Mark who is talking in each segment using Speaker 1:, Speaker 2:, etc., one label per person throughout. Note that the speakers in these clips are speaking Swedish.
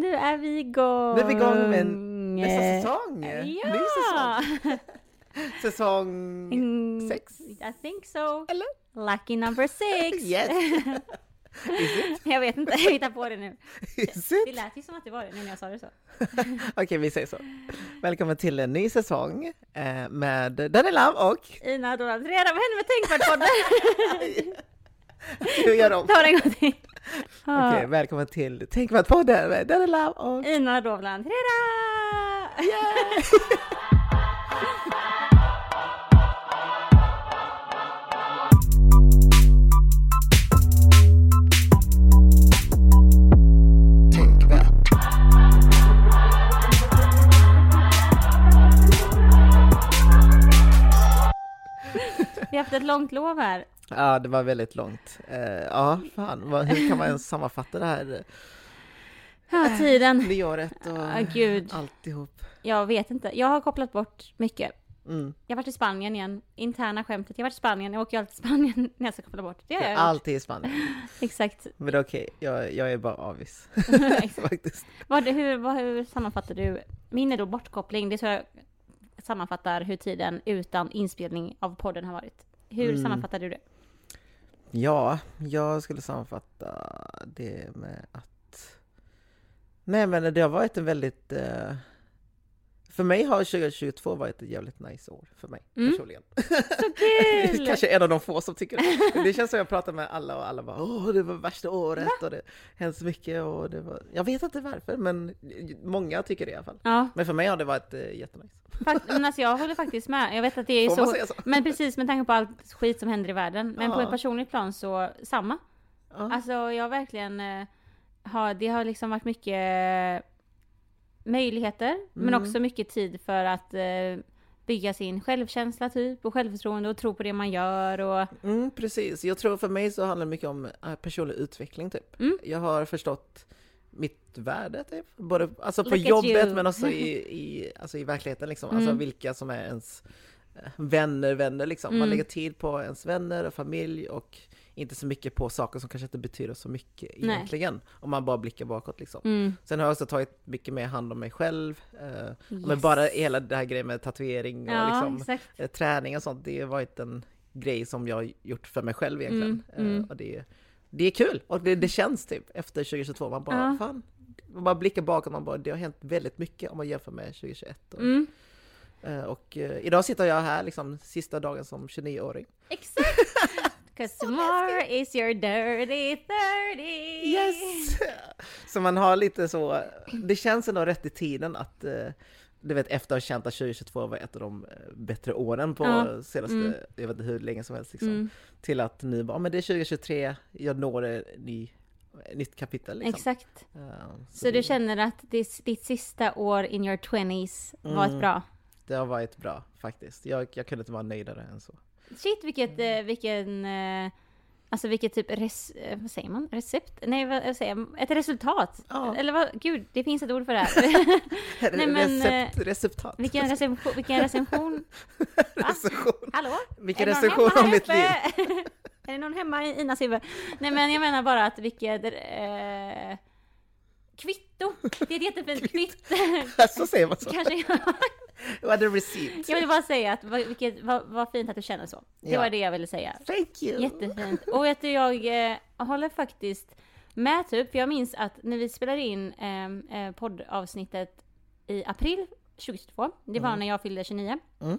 Speaker 1: Nu är vi igång!
Speaker 2: Nu är vi igång med nästa säsong!
Speaker 1: Ja!
Speaker 2: Ny säsong! Säsong
Speaker 1: Mm,
Speaker 2: sex?
Speaker 1: I think so.
Speaker 2: Eller?
Speaker 1: Lucky number six!
Speaker 2: Yes! Is it?
Speaker 1: jag vet inte, jag hittar på det nu.
Speaker 2: Is
Speaker 1: Det
Speaker 2: it?
Speaker 1: lät ju som att det var det nu när jag sa det så.
Speaker 2: Okej, vi säger så. Välkommen till en ny säsong eh, med Daniela och...
Speaker 1: Ina Donald Reda, vad hände med Tänkvärt-podden?
Speaker 2: Vi gör om.
Speaker 1: Ta det en gång till.
Speaker 2: Okej, välkommen till Tänk vad podden med Daniela och...
Speaker 1: Ina Dovland Reda!
Speaker 2: Yeah!
Speaker 1: Vi har haft ett långt lov här.
Speaker 2: Ja, det var väldigt långt. Eh, ja, fan, hur kan man ens sammanfatta det här
Speaker 1: Ja, tiden.
Speaker 2: nyåret och
Speaker 1: Ja, gud.
Speaker 2: alltihop?
Speaker 1: Jag vet inte. Jag har kopplat bort mycket.
Speaker 2: Mm.
Speaker 1: Jag har varit i Spanien igen. Interna skämtet. Jag har varit i Spanien. Jag åker alltid till Spanien när jag ska koppla bort. Det har jag gjort.
Speaker 2: Alltid i Spanien.
Speaker 1: Exakt.
Speaker 2: Men det är okej, jag, jag är bara avis faktiskt.
Speaker 1: Vad, hur, vad, hur sammanfattar du? Min är då bortkoppling. Det är så jag sammanfattar hur tiden utan inspelning av podden har varit. Hur
Speaker 2: Mm.
Speaker 1: sammanfattar du det?
Speaker 2: Ja, jag skulle sammanfatta det med att... Nej men det har varit en väldigt... Eh... För mig har 2022 varit ett jävligt nice år, för mig
Speaker 1: Mm.
Speaker 2: personligen.
Speaker 1: Så kul!
Speaker 2: Kanske en av de få som tycker det. Det känns som jag pratar med alla och alla bara åh det var värsta året och det hänt så mycket och det var... Jag vet inte varför men många tycker det i alla fall.
Speaker 1: Ja,
Speaker 2: Men för mig har det varit eh, jättenice.
Speaker 1: fakt- men alltså jag håller faktiskt med. Jag vet att det är så...
Speaker 2: så?
Speaker 1: Men precis med tanke på allt skit som händer i världen. Men på
Speaker 2: Ja.
Speaker 1: ett personligt plan så samma.
Speaker 2: Ja.
Speaker 1: Alltså jag verkligen eh, har, det har liksom varit mycket möjligheter, men
Speaker 2: Mm.
Speaker 1: också mycket tid för att eh, bygga sin självkänsla typ och självförtroende och tro på det man gör och
Speaker 2: Mm, precis. Jag tror för mig så handlar det mycket om eh, personlig utveckling typ.
Speaker 1: Mm.
Speaker 2: Jag har förstått mitt värde typ. Både alltså på
Speaker 1: Look
Speaker 2: jobbet men också i, i, alltså i verkligheten liksom. Alltså
Speaker 1: Mm.
Speaker 2: vilka som är ens eh, vänner, vänner liksom. Man
Speaker 1: Mm.
Speaker 2: lägger tid på ens vänner och familj och inte så mycket på saker som kanske inte betyder så mycket
Speaker 1: Nej.
Speaker 2: egentligen. Om man bara blickar bakåt liksom.
Speaker 1: mm.
Speaker 2: Sen har jag också tagit mycket mer hand om mig själv. Eh, Men
Speaker 1: Yes.
Speaker 2: bara hela det här grejen med tatuering och
Speaker 1: Ja,
Speaker 2: liksom eh, träning och sånt, det har varit en grej som jag har gjort för mig själv egentligen.
Speaker 1: Mm, mm.
Speaker 2: Eh, Och det, det är kul och det, det känns typ efter 2022, man bara
Speaker 1: Ja.
Speaker 2: fan, man bara blickar bakåt, man bara det har hänt väldigt mycket om man jämför med 2021. Och,
Speaker 1: Mm.
Speaker 2: och idag sitter jag här liksom sista dagen som 29-åring.
Speaker 1: Exakt! Cause tomorrow is your dirty 30!
Speaker 2: Yes! Så man har lite så, det känns ändå rätt i tiden att eh, du vet efter att ha känt att 2022 var ett av de eh, bättre åren på
Speaker 1: Ja.
Speaker 2: senaste,
Speaker 1: Mm.
Speaker 2: jag vet inte hur länge som helst liksom.
Speaker 1: Mm.
Speaker 2: Till att nu bara, "Ja, men det är 2023, jag når ett ny, ett nytt kapitel liksom.
Speaker 1: Exakt.
Speaker 2: Eh,
Speaker 1: Så du känner att ditt, ditt sista år in your 20s var ett
Speaker 2: Mm.
Speaker 1: bra?
Speaker 2: Det har varit bra faktiskt. Jag, jag kunde inte vara nöjdare än så.
Speaker 1: Shit vilket, eh, vilken, eh, alltså vilket typ res, eh, vad säger man? Recept? Nej vad, säger jag? Ett resultat?
Speaker 2: Ja.
Speaker 1: Eller vad, gud det finns ett ord för det här. Nej, men,
Speaker 2: Recept, receptat.
Speaker 1: vilken recension, vilken recension?
Speaker 2: Recension.
Speaker 1: Hallå?
Speaker 2: Vilken recension om mitt liv.
Speaker 1: Är det någon hemma i Inas huvud? Nej men jag menar bara att vilket, eh, kvitto! Det är ett jättefint kvitto.
Speaker 2: så säger man så.
Speaker 1: Kanske jag,
Speaker 2: var the receipt.
Speaker 1: jag vill bara säga att vilket, vad, vad fint att du känner så. Det
Speaker 2: Ja.
Speaker 1: var det jag ville säga.
Speaker 2: Thank you!
Speaker 1: Jättefint. Och vet du, jag eh, håller faktiskt med typ, för jag minns att när vi spelade in eh, eh, poddavsnittet i april 2022, det var
Speaker 2: Mm.
Speaker 1: när jag fyllde 29,
Speaker 2: Mm.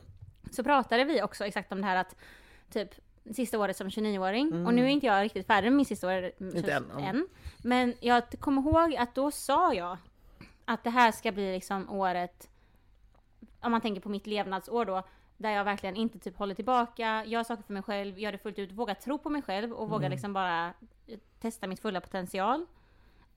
Speaker 1: så pratade vi också exakt om det här att typ sista året som 29-åring,
Speaker 2: Mm.
Speaker 1: och nu är inte jag riktigt färdig med min sista år
Speaker 2: Inte än,
Speaker 1: än. Men jag kommer ihåg att då sa jag att det här ska bli liksom året, om man tänker på mitt levnadsår då, där jag verkligen inte typ håller tillbaka, gör saker för mig själv, gör det fullt ut, vågar tro på mig själv och vågar
Speaker 2: Mm.
Speaker 1: liksom bara eh, testa mitt fulla potential.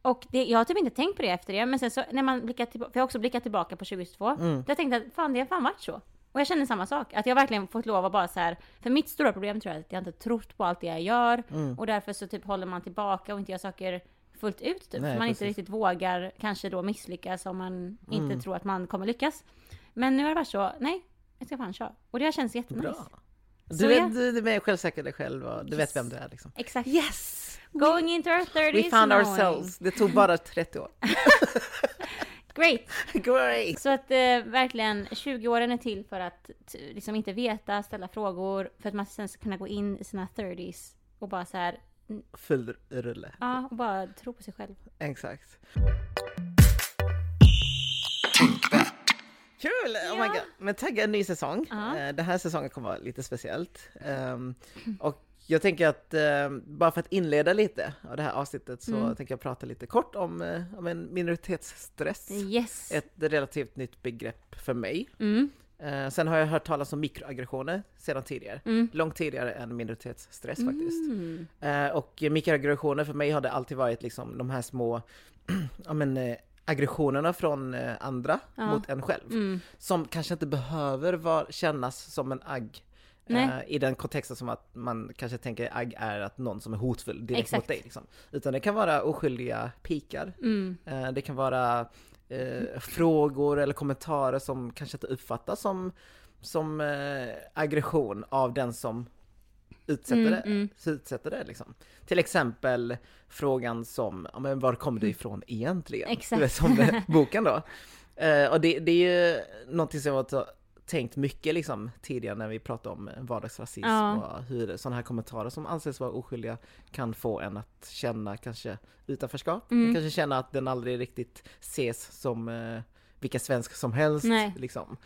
Speaker 1: Och det, jag har typ inte tänkt på det efter det, men sen så när man blickar tillbaka, för jag har också blickat tillbaka på 2022,
Speaker 2: Mm.
Speaker 1: då jag tänkte att fan det har fan varit så. Och jag känner samma sak, att jag verkligen fått lov att bara så här, för mitt stora problem tror jag är att jag inte trott på allt det jag gör,
Speaker 2: Mm.
Speaker 1: och därför så typ håller man tillbaka och inte gör saker fullt ut typ.
Speaker 2: Nej,
Speaker 1: man inte
Speaker 2: precis.
Speaker 1: riktigt vågar kanske då misslyckas om man inte
Speaker 2: Mm.
Speaker 1: tror att man kommer lyckas. Men nu har det varit så, nej, jag ska fan köra. Och det har känts jättenice. Så
Speaker 2: Du, är, du, du är självsäker dig själv och du
Speaker 1: Yes.
Speaker 2: vet vem du är liksom.
Speaker 1: Exakt.
Speaker 2: Yes!
Speaker 1: Going into our 30s
Speaker 2: We found ourselves. Det tog bara 30 år.
Speaker 1: Great!
Speaker 2: Great!
Speaker 1: Så att eh, verkligen 20-åren är till för att liksom inte veta, ställa frågor, för att man sen ska kunna gå in i sina 30s och bara så här,
Speaker 2: Full rulle.
Speaker 1: ja, och bara tro på sig själv.
Speaker 2: Exakt. Kul! Oh my. God. Men tagga en ny säsong.
Speaker 1: Ja.
Speaker 2: Eh, Den här säsongen kommer vara lite speciellt. Ehm, och jag tänker att ehm, bara för att inleda lite av det här avsnittet så
Speaker 1: Mm.
Speaker 2: tänker jag prata lite kort om, eh, om en minoritetsstress.
Speaker 1: Yes!
Speaker 2: Ett relativt nytt begrepp för mig.
Speaker 1: Mm,
Speaker 2: Eh, sen har jag hört talas om mikroaggressioner sedan tidigare.
Speaker 1: mm.
Speaker 2: Långt tidigare än minoritetsstress faktiskt.
Speaker 1: Mm.
Speaker 2: Eh, och mikroaggressioner för mig har det alltid varit liksom de här små ja, men, eh, aggressionerna från eh, andra
Speaker 1: Ja.
Speaker 2: mot en själv.
Speaker 1: Mm.
Speaker 2: Som kanske inte behöver var, kännas som en agg.
Speaker 1: Nej.
Speaker 2: I den kontexten som att man kanske tänker agg är att någon som är hotfull direkt
Speaker 1: Exakt.
Speaker 2: mot dig. Liksom. Utan det kan vara oskyldiga pikar.
Speaker 1: Mm.
Speaker 2: Eh, det kan vara eh, frågor eller kommentarer som kanske inte uppfattas som, som aggression av den som utsätter
Speaker 1: Mm,
Speaker 2: det.
Speaker 1: mm.
Speaker 2: Utsätter det liksom. Till exempel frågan som, ja, men var kommer det ifrån egentligen?
Speaker 1: Exakt.
Speaker 2: Du vet, som boken då. Och det, det är ju någonting som jag tänkt mycket liksom tidigare när vi pratade om vardagsrasism
Speaker 1: Ja.
Speaker 2: och hur sådana här kommentarer som anses vara oskyldiga kan få en att känna kanske utanförskap.
Speaker 1: Mm.
Speaker 2: Kanske känna att den aldrig riktigt ses som eh, vilka svensk som helst.
Speaker 1: Nej.
Speaker 2: Liksom.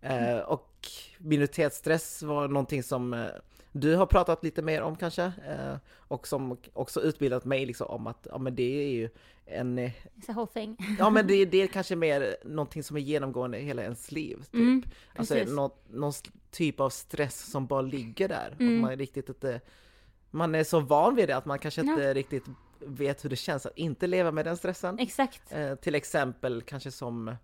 Speaker 2: Eh, och minoritetsstress var någonting som eh, du har pratat lite mer om kanske, eh, och som också utbildat mig liksom om att ja, men det är ju en, eh,
Speaker 1: It's a whole thing.
Speaker 2: ja men det, det är kanske mer någonting som är genomgående i hela ens liv. Typ.
Speaker 1: Mm,
Speaker 2: alltså något, någon typ av stress som bara ligger där.
Speaker 1: Mm.
Speaker 2: Och man är riktigt inte, man är så van vid det att man kanske
Speaker 1: Ja.
Speaker 2: inte riktigt vet hur det känns att inte leva med den stressen.
Speaker 1: Exakt.
Speaker 2: Eh, till exempel kanske som,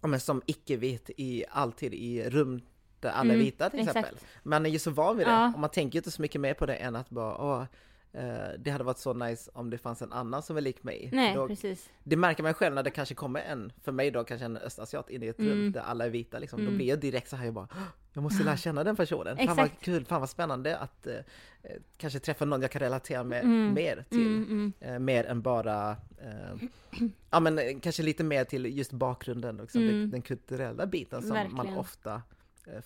Speaker 2: ja, men som icke-vit i, alltid i rum där alla är
Speaker 1: Mm,
Speaker 2: vita till
Speaker 1: exakt.
Speaker 2: exempel. Man är ju så van vid det
Speaker 1: Ja.
Speaker 2: och man tänker ju inte så mycket mer på det än att bara åh, eh, det hade varit så nice om det fanns en annan som är lik mig.
Speaker 1: Nej,
Speaker 2: Då,
Speaker 1: precis.
Speaker 2: det märker man själv när det kanske kommer en, för mig då kanske en östasiat in i ett rum
Speaker 1: Mm.
Speaker 2: där alla är vita liksom. Då
Speaker 1: Mm.
Speaker 2: blir jag direkt så här jag bara "Åh, jag måste lära känna den personen. Fan vad
Speaker 1: Exakt.
Speaker 2: kul, fan vad spännande att eh, kanske träffa någon jag kan relatera med
Speaker 1: Mm.
Speaker 2: mer till.
Speaker 1: Mm, mm.
Speaker 2: Eh, mer än bara, eh, ja men eh, kanske lite mer till just bakgrunden, liksom, den, den kulturella biten som man
Speaker 1: Verkligen.
Speaker 2: ofta eh,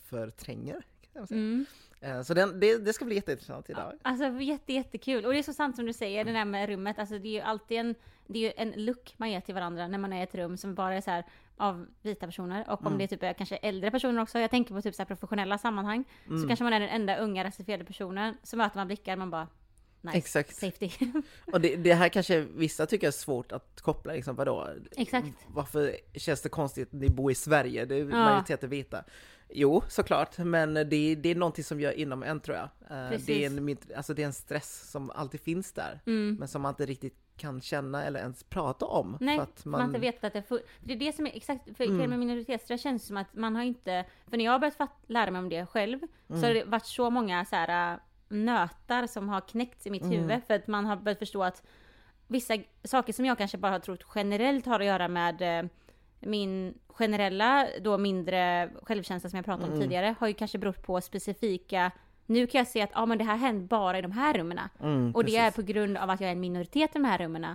Speaker 2: förtränger. Man säga.
Speaker 1: Mm.
Speaker 2: Eh, så den, det, det ska bli jätteintressant idag.
Speaker 1: Alltså jätte, jättekul. Och det är så sant som du säger, det där med rummet. Alltså det är ju alltid en, det är ju en look man ger till varandra när man är i ett rum som bara är så här av vita personer. Och om
Speaker 2: Mm.
Speaker 1: det är typ är kanske äldre personer också. Jag tänker på typ så här professionella sammanhang. Så
Speaker 2: Mm.
Speaker 1: kanske man är den enda unga rasifierade personen. Så möter man blickar man bara nice,
Speaker 2: Exakt.
Speaker 1: safety.
Speaker 2: Och det, det här kanske vissa tycker är svårt att koppla, liksom, vadå?
Speaker 1: Exakt.
Speaker 2: Varför känns det konstigt att ni bor i Sverige? Det är
Speaker 1: Ja.
Speaker 2: majoriteten vita. Jo, såklart, men det, det är någonting som gör inom en tror jag. Eh,
Speaker 1: Precis.
Speaker 2: Det är, en, alltså, det är en stress som alltid finns där,
Speaker 1: Mm.
Speaker 2: men som man inte riktigt kan känna eller ens prata om.
Speaker 1: Nej,
Speaker 2: för att
Speaker 1: man... inte vet att det är. Det är det som är exakt, för
Speaker 2: Mm.
Speaker 1: med minoritetsstress känns som att man har inte, för när jag har börjat lära mig om det själv, så
Speaker 2: Mm.
Speaker 1: har det varit så många så här nötar som har knäckts i mitt
Speaker 2: Mm.
Speaker 1: huvud, för att man har börjat förstå att vissa saker som jag kanske bara har trott generellt har att göra med eh, min generella, då mindre självkänsla som jag pratade om
Speaker 2: Mm.
Speaker 1: tidigare, har ju kanske berott på specifika nu kan jag se att ah, men det här händer bara i de här rummen.
Speaker 2: Mm,
Speaker 1: Och det är
Speaker 2: precis.
Speaker 1: på grund av att jag är en minoritet i de här rummen.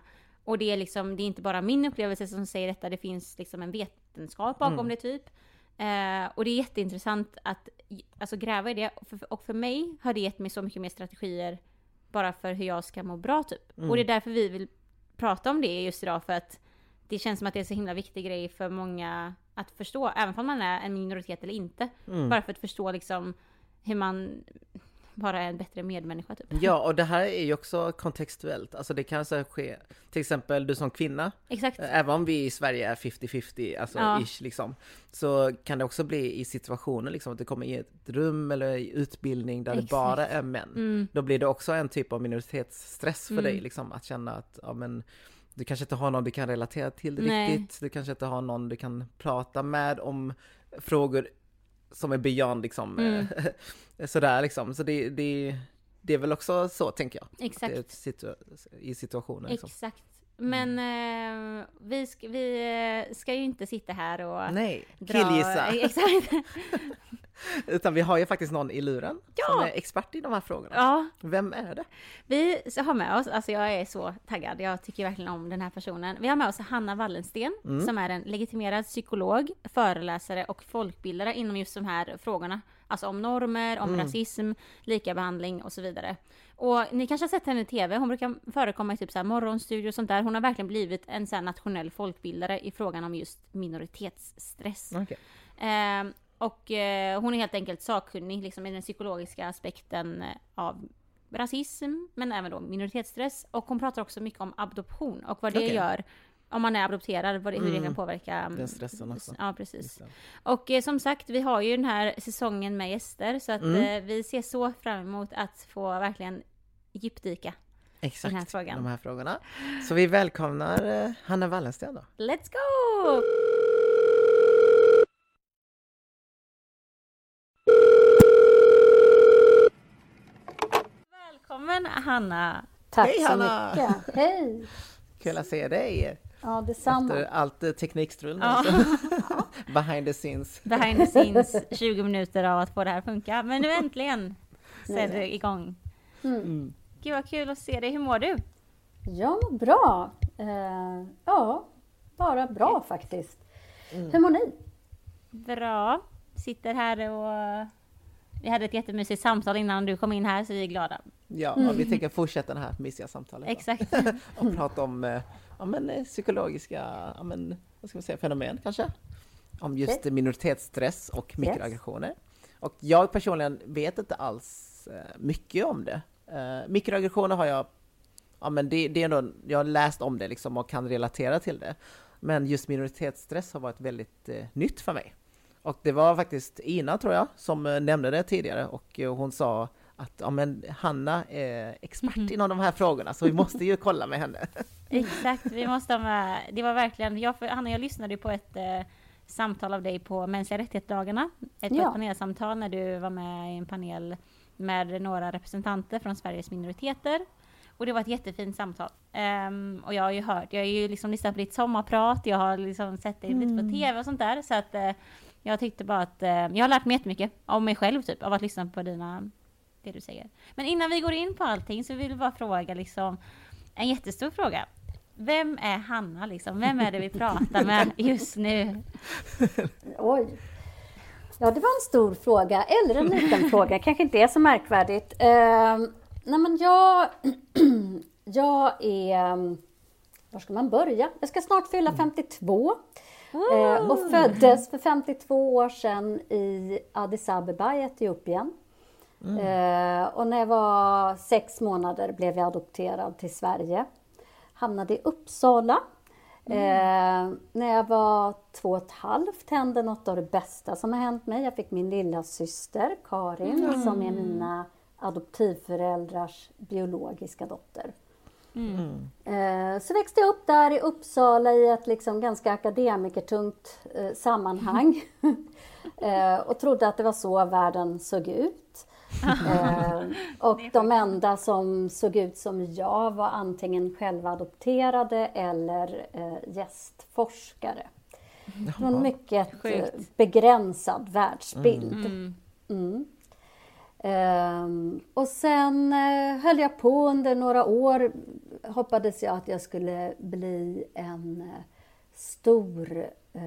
Speaker 1: Och det är liksom, det är inte bara min upplevelse som säger detta, det finns liksom en vetenskap bakom
Speaker 2: Mm.
Speaker 1: det typ. Eh, och det är jätteintressant att alltså, gräva i det. Och för, och för mig har det gett mig så mycket mer strategier bara för hur jag ska må bra typ.
Speaker 2: Mm.
Speaker 1: Och det är därför vi vill prata om det just idag, för att det känns som att det är så himla viktig grej för många att förstå, även om man är en minoritet eller inte.
Speaker 2: Mm.
Speaker 1: Bara för att förstå liksom hur man bara en bättre medmänniska typ.
Speaker 2: Ja, och det här är ju också kontextuellt. Alltså det kan så här ske, till exempel du som kvinna,
Speaker 1: Exakt.
Speaker 2: eh, även om vi i Sverige är 50-50, alltså
Speaker 1: Ja.
Speaker 2: ish liksom, så kan det också bli i situationer liksom att det kommer i ett rum eller i utbildning där
Speaker 1: Exakt.
Speaker 2: det bara är män.
Speaker 1: Mm.
Speaker 2: Då blir det också en typ av minoritetsstress för
Speaker 1: Mm.
Speaker 2: dig liksom, att känna att, ja men, du kanske inte har någon du kan relatera till
Speaker 1: Nej.
Speaker 2: riktigt, du kanske inte har någon du kan prata med om frågor som är beyond liksom,
Speaker 1: Mm.
Speaker 2: sådär liksom. Så det, det, det är väl också så tänker jag,
Speaker 1: Exakt.
Speaker 2: situa- i situationen. Liksom.
Speaker 1: Exakt. Men eh, vi, ska, vi eh, ska ju inte sitta här och
Speaker 2: Nej,
Speaker 1: dra...
Speaker 2: killgissa.
Speaker 1: Exakt.
Speaker 2: Utan vi har ju faktiskt någon i luren
Speaker 1: Ja.
Speaker 2: som är expert i de här frågorna.
Speaker 1: Ja,
Speaker 2: Vem är det?
Speaker 1: vi har med oss, alltså jag är så taggad, jag tycker verkligen om den här personen. Vi har med oss Hanna Wallensten som är en legitimerad psykolog, föreläsare och folkbildare inom just de här frågorna. Alltså om normer, om rasism, likabehandling och så vidare. Och ni kanske har sett henne i TV, hon brukar förekomma i typ så här morgonstudio och sånt där. Hon har verkligen blivit en så nationell folkbildare i frågan om just minoritetsstress.
Speaker 2: Okej.
Speaker 1: Ehm, och eh, hon är helt enkelt sakkunnig liksom, i den psykologiska aspekten eh, av rasism, men även då minoritetsstress. Och hon pratar också mycket om adoption och vad det
Speaker 2: Okej.
Speaker 1: gör om man är adopterad, vad det, hur det
Speaker 2: Mm.
Speaker 1: kan påverka... mm,
Speaker 2: Den stressen också.
Speaker 1: Ja, precis.
Speaker 2: Det.
Speaker 1: Och eh, som sagt, vi har ju den här säsongen med gäster, så att
Speaker 2: Mm.
Speaker 1: eh, vi ser så fram emot att få verkligen djupdyka.
Speaker 2: Exakt,
Speaker 1: Den här frågan.
Speaker 2: de här frågorna. Så vi välkomnar eh, Hanna Wallensten då.
Speaker 1: Let's go! Välkommen Hanna!
Speaker 3: Tack
Speaker 2: Hej,
Speaker 3: så
Speaker 2: Hanna!
Speaker 3: mycket. Hej!
Speaker 2: Kul att se dig
Speaker 3: Ja, detsamma.
Speaker 2: efter allt teknikstrul.
Speaker 1: Ja.
Speaker 2: Behind the scenes.
Speaker 1: Behind the scenes 20 minuter av att få det här att funka. Men nu äntligen så är det igång.
Speaker 2: Mm.
Speaker 1: Gud vad kul att se dig. Hur mår du?
Speaker 3: Jag mår bra. Eh, ja, bara bra faktiskt.
Speaker 2: Mm.
Speaker 3: Hur mår ni?
Speaker 1: Bra. Sitter här och vi hade ett jättemysigt samtal innan du kom in här så vi är glada.
Speaker 2: Ja, och vi tänker fortsätta det här mysiga samtalet.
Speaker 1: Exakt.
Speaker 2: Och prata om eh, ja, men, eh, psykologiska ja, men, vad ska man säga, fenomen kanske. Om just
Speaker 3: Okej.
Speaker 2: minoritetsstress och mikroaggressioner. Och jag personligen vet inte alls eh, mycket om det. Eh, mikroaggressioner har jag, ja men det, det är ändå, jag har läst om det liksom och kan relatera till det. Men just minoritetsstress har varit väldigt eh, nytt för mig. Och det var faktiskt Ina, tror jag, som nämnde det tidigare och hon sa att ja, men Hanna är expert
Speaker 1: Mhm.
Speaker 2: inom de här frågorna, så vi måste ju kolla med henne.
Speaker 1: Exakt, vi måste ha med, det var verkligen, jag, Hanna jag lyssnade på ett eh, samtal av dig på mänskliga rättighetsdagarna. Ett,
Speaker 3: Ja.
Speaker 1: ett panelsamtal när du var med i en panel med några representanter från Sveriges minoriteter. Och det var ett jättefint samtal. Ehm, och jag har ju hört, jag har ju liksom lyssnat på ditt sommarprat, jag har liksom sett dig lite på TV och sånt där. Så att eh, jag tyckte bara att, eh, jag har lärt mig jättemycket om mig själv typ, av att lyssna på dina, det du säger. Men innan vi går in på allting så vill jag bara fråga liksom, en jättestor fråga. Vem är Hanna liksom? Vem är det vi pratar med just nu?
Speaker 3: Oj. Ja, det var en stor fråga, eller en liten fråga, kanske inte är så märkvärdigt. Eh, nej, men jag, jag är... Var ska man börja? Jag ska snart fylla 52 eh, och föddes för 52 år sedan i Addis Abeba i Etiopien. Eh, och när jag var sex månader blev jag adopterad till Sverige. Hamnade i Uppsala. Eh, när jag var två och ett halvt hände något av det bästa som har hänt mig. Jag fick min lilla syster Karin som är mina adoptivföräldrars biologiska dotter. Eh, Så växte jag upp där i Uppsala i ett liksom ganska akademikertungt eh, sammanhang Eh, och trodde att det var så världen såg ut. Eh, och de enda som såg ut som jag var antingen själva adopterade eller eh, gästforskare. Från mycket eh,
Speaker 1: Sjukt.
Speaker 3: begränsad världsbild. Mm. Ehm, och sen eh, höll jag på under några år. Hoppades jag att jag skulle bli en eh, stor eh,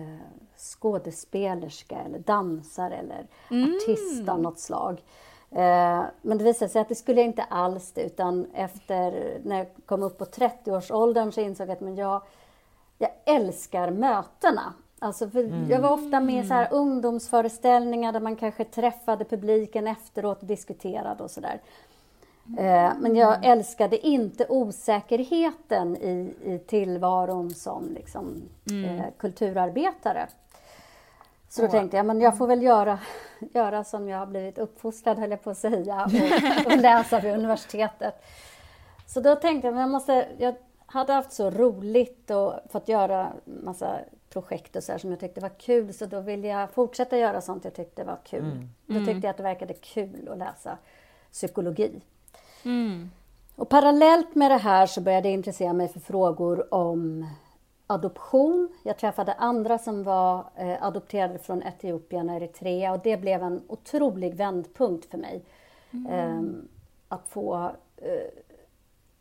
Speaker 3: skådespelerska eller dansare eller artist av något slag. Eh, men det visade sig att det skulle jag inte alls utan efter när jag kom upp på 30-årsåldern så insåg jag att men jag, jag älskar mötena. Alltså för Jag var ofta med i så här ungdomsföreställningar där man kanske träffade publiken efteråt och diskuterade och sådär. Eh, Men jag älskade inte osäkerheten i, i tillvaron som liksom, eh, kulturarbetare. Så då tänkte jag, men jag får väl göra, göra som jag har blivit uppfostrad, höll jag på att säga, och, och läsa vid universitetet. Så då tänkte jag, men jag måste, jag hade haft så roligt och fått göra massa projekt och så här som jag tyckte var kul, så då ville jag fortsätta göra sånt jag tyckte var kul. Då tyckte jag att det verkade kul att läsa psykologi.
Speaker 1: Mm.
Speaker 3: Och parallellt med det här så började jag intressera mig för frågor om adoption. Jag träffade andra som var eh, adopterade från Etiopien och Eritrea och det blev en otrolig vändpunkt för mig. Mm. Eh, att få eh,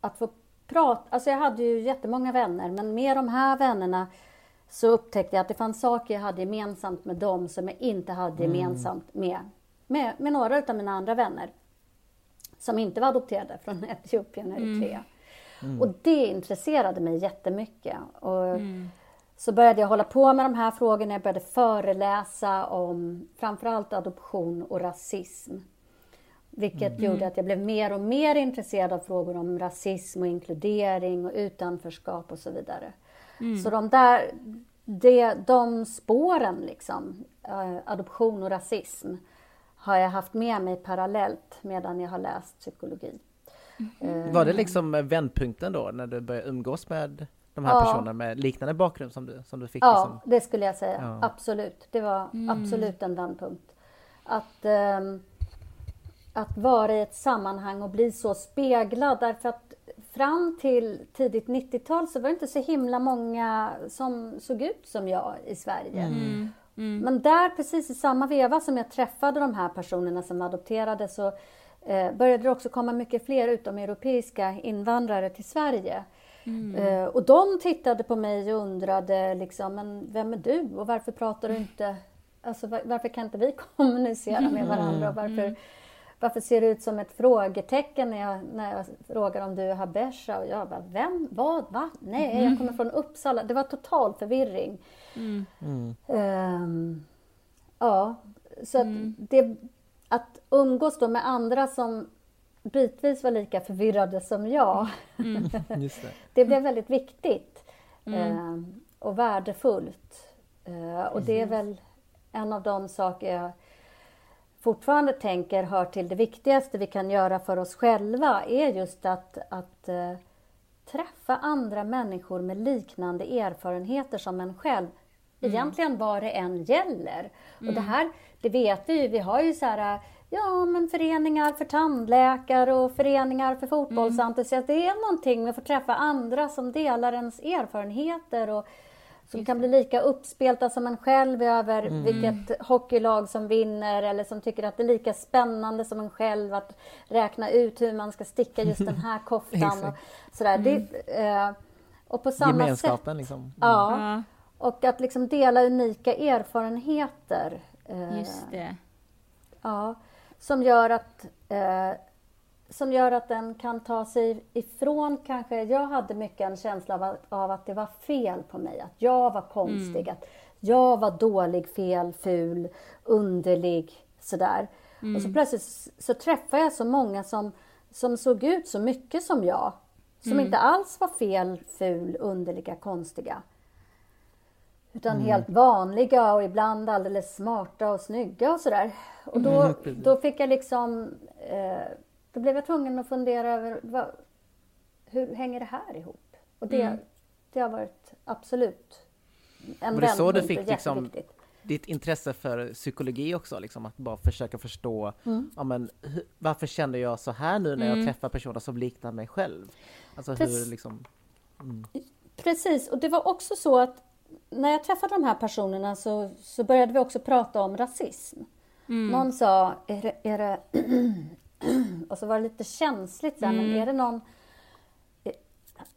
Speaker 3: att få prata, alltså jag hade ju jättemånga vänner men med de här vännerna så upptäckte jag att det fanns saker jag hade gemensamt med dem som jag inte hade mm. gemensamt med, med, med några av mina andra vänner som inte var adopterade från Etiopien och Eritrea. Mm. Mm. Och det intresserade mig jättemycket. Och mm. Så började jag hålla på med de här frågorna, jag började föreläsa om framförallt adoption och rasism. Vilket mm. gjorde att jag blev mer och mer intresserad av frågor om rasism och inkludering och utanförskap och så vidare. Mm. Så de där, det, de spåren liksom, eh, adoption och rasism, har jag haft med mig parallellt medan jag har läst psykologi.
Speaker 2: Mm. Var det liksom vändpunkten då, när du började umgås med de här ja. personerna med liknande bakgrund som du, som du fick?
Speaker 3: Ja,
Speaker 2: liksom?
Speaker 3: det skulle jag säga. Ja. Absolut. Det var mm. absolut en vändpunkt. Att, um, att vara i ett sammanhang och bli så speglad, därför att fram till tidigt 90-tal så var det inte så himla många som såg ut som jag i Sverige. Mm. Mm. Men där, precis i samma veva som jag träffade de här personerna som adopterade, så började det också komma mycket fler utomeuropeiska invandrare till Sverige. Mm. Eh, och de tittade på mig och undrade liksom, men vem är du och varför pratar du inte, alltså var, varför kan inte vi kommunicera med varandra och varför, mm. varför ser det ut som ett frågetecken när jag, när jag frågar om du är habesha och jag bara, vem, vad, va, nej, jag kommer från Uppsala. Det var total förvirring. Mm. Um, ja, så att mm. det att umgås då med andra som bitvis var lika förvirrade som jag. Mm. det. det. blev väldigt viktigt mm. eh, och värdefullt. Eh, och det är väl en av de saker jag fortfarande tänker hör till det viktigaste vi kan göra för oss själva är just att, att eh, träffa andra människor med liknande erfarenheter som en själv. Mm. Egentligen vad det än gäller. Och det här det vet vi ju. Vi har ju så här, ja men föreningar för tandläkare och föreningar för fotbollsentusiaster. Mm. Det är någonting med att få träffa andra som delar ens erfarenheter och som kan bli lika uppspelta som en själv över mm. vilket hockeylag som vinner eller som tycker att det är lika spännande som en själv att räkna ut hur man ska sticka just den här koftan. och sådär. Mm. Det, eh, och på samma
Speaker 2: Gemenskapen
Speaker 3: sätt,
Speaker 2: liksom. Mm.
Speaker 3: Ja, och att liksom dela unika erfarenheter.
Speaker 1: Eh, just det.
Speaker 3: Ja, som gör att eh, som gör att den kan ta sig ifrån kanske, jag hade mycket en känsla av att, av att det var fel på mig, att jag var konstig, mm. att jag var dålig, fel, ful, underlig, sådär. Mm. Och så plötsligt så träffade jag så många som, som såg ut så mycket som jag, som mm. inte alls var fel, ful, underliga, konstiga. Utan mm. helt vanliga och ibland alldeles smarta och snygga och sådär. Och då, mm. då fick jag liksom... Eh, då blev jag tvungen att fundera över vad, hur hänger det här ihop? Och det, mm. det har varit absolut en
Speaker 2: Var det så du fick liksom ditt intresse för psykologi också, liksom att bara försöka förstå, mm. ja, men, varför känner jag så här nu när jag mm. träffar personer som liknar mig själv? Alltså
Speaker 3: Precis.
Speaker 2: hur liksom...
Speaker 3: Mm. Precis, och det var också så att när jag träffade de här personerna så, så började vi också prata om rasism. Mm. Någon sa, är det, är det och så var det lite känsligt, så här, mm. men är det någon är,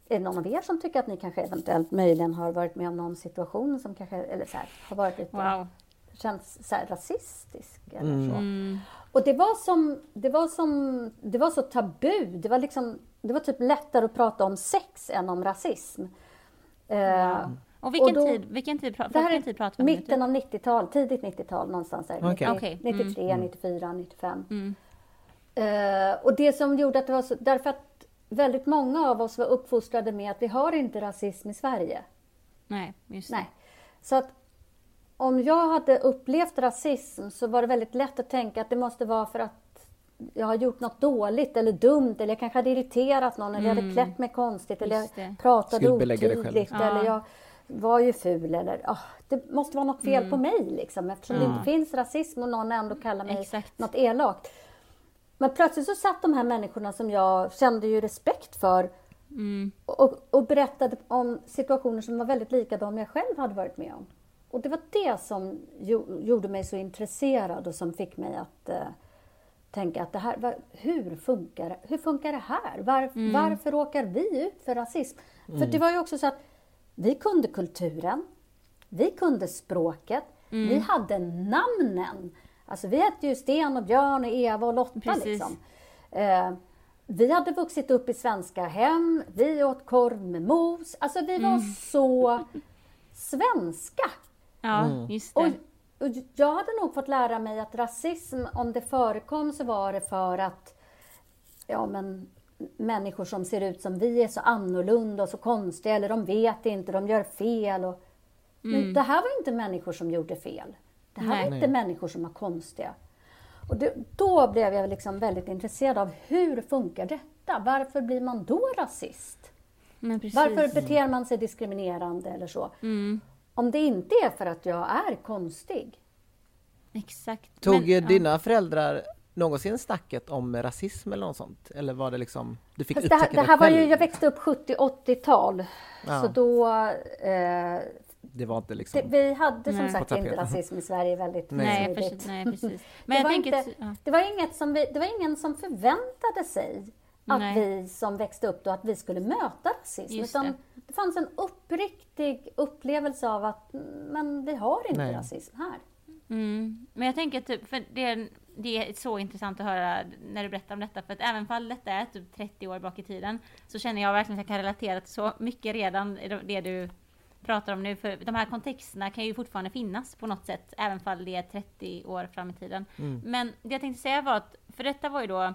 Speaker 3: det någon av er som tycker att ni kanske eventuellt möjligen har varit med om någon situation som kanske, eller så här, har varit lite, wow. känns så här, rasistisk eller mm. så. Mm. Och det var som, det var som, det var så tabu, det var liksom, det var typ lättare att prata om sex än om rasism.
Speaker 1: Wow. Eh, och vilken, och då, tid, vilken tid, det här vilken tid pratar
Speaker 3: vi om? Mitten av 90-tal, tidigt 90-tal någonstans. Okay. 90, 93, mm. 94, 95. Mm. Uh, och det som gjorde att det var så, därför att väldigt många av oss var uppfostrade med att vi har inte rasism i Sverige.
Speaker 1: Nej, just det. Nej.
Speaker 3: Så att om jag hade upplevt rasism så var det väldigt lätt att tänka att det måste vara för att jag har gjort något dåligt eller dumt eller jag kanske hade irriterat någon eller jag hade mm. klätt mig konstigt eller jag pratade otydligt eller jag var ju ful eller oh, det måste vara något fel mm. på mig liksom eftersom mm. det inte finns rasism och någon ändå kallar mig Exakt. något elakt. Men plötsligt så satt de här människorna som jag kände ju respekt för
Speaker 1: Mm.
Speaker 3: Och, och berättade om situationer som var väldigt lika de jag själv hade varit med om. Och det var det som jo, gjorde mig så intresserad och som fick mig att eh, tänka att det här, var, hur, funkar, hur funkar det här? Var,
Speaker 1: Mm.
Speaker 3: Varför råkar vi ut för rasism? För det var ju också så att vi kunde kulturen, vi kunde språket,
Speaker 1: Mm.
Speaker 3: vi hade namnen. Alltså vi hette ju Sten och Björn och Eva och Lotta
Speaker 1: Precis.
Speaker 3: liksom. Eh, vi hade vuxit upp i svenska hem, vi åt korv med mos. Alltså vi
Speaker 1: Mm.
Speaker 3: var så svenska.
Speaker 1: Ja,
Speaker 2: Mm.
Speaker 1: just det.
Speaker 3: Och, och jag hade nog fått lära mig att rasism, om det förekom så var det för att ja, men, människor som ser ut som vi är så annorlunda och så konstiga, eller de vet inte, de gör fel. Och, Men det här var inte människor som gjorde fel. Det här
Speaker 1: Nej.
Speaker 3: var inte människor som var konstiga. Och det, då blev jag liksom väldigt intresserad av hur funkar detta? Varför blir man då rasist? Varför beter man sig diskriminerande eller så?
Speaker 1: Mm,
Speaker 3: Om det inte är för att jag är konstig.
Speaker 1: exakt.
Speaker 2: Tog
Speaker 1: Men,
Speaker 2: eh,
Speaker 1: ja.
Speaker 2: dina föräldrar någonsin snacket om rasism eller något sånt? Eller var det liksom, du fick
Speaker 3: Fast det, här, det här var ju, jag växte upp 70-80-tal.
Speaker 2: Ja.
Speaker 3: Så då... Eh,
Speaker 2: Det var inte liksom...
Speaker 3: det, vi hade som
Speaker 1: Nej.
Speaker 3: sagt inte rasism i Sverige väldigt
Speaker 1: Nej,
Speaker 3: smidigt.
Speaker 1: precis, nej, precis. Men
Speaker 3: Det var,
Speaker 1: tänker...
Speaker 3: inte,
Speaker 1: ja.
Speaker 3: det, var inget som vi, det var ingen som förväntade sig att
Speaker 1: Nej.
Speaker 3: vi som växte upp då, att vi skulle möta rasism.
Speaker 1: Just
Speaker 3: utan
Speaker 1: det.
Speaker 3: det. fanns en uppriktig upplevelse av att mm, men vi har inte
Speaker 2: Nej.
Speaker 3: rasism här.
Speaker 1: Mm. Men jag tänker typ, för det, det är så intressant att höra när du berättar om detta, för att även fall detta är typ 30 år bak i tiden, så känner jag verkligen att jag kan relatera till så mycket redan i det du pratar om nu, för de här kontexterna kan ju fortfarande finnas på något sätt, även fall det är 30 år fram i tiden.
Speaker 2: Mm.
Speaker 1: Men det jag tänkte säga var att, för detta var ju då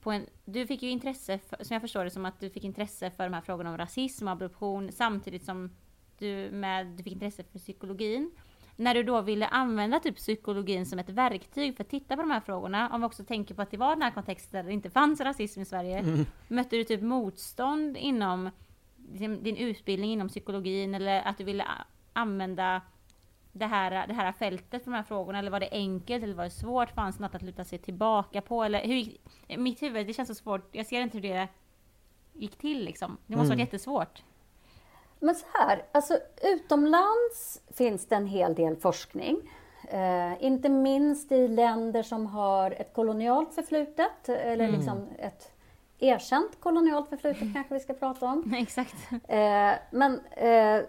Speaker 1: på en, du fick ju intresse, för, som jag förstår det som att du fick intresse för de här frågorna om rasism och adoption samtidigt som du, med, du fick intresse för psykologin. När du då ville använda typ psykologin som ett verktyg för att titta på de här frågorna, om vi också tänker på att det var den här kontexten där det inte fanns rasism i Sverige, mötte du typ motstånd inom din, din utbildning inom psykologin eller att du ville använda det här, det här fältet för de här frågorna? Eller var det enkelt eller var det svårt? Fanns det något att luta sig tillbaka på? Eller hur gick, mitt huvud, det känns så svårt. Jag ser inte hur det gick till liksom. Det måste
Speaker 2: Mm.
Speaker 1: varit jättesvårt.
Speaker 3: Men så här, alltså utomlands finns det en hel del forskning. Eh, inte minst i länder som har ett kolonialt förflutet, eller liksom ett erkänt kolonialt förflutet kanske vi ska prata om.
Speaker 1: Exakt.
Speaker 3: Eh, men eh,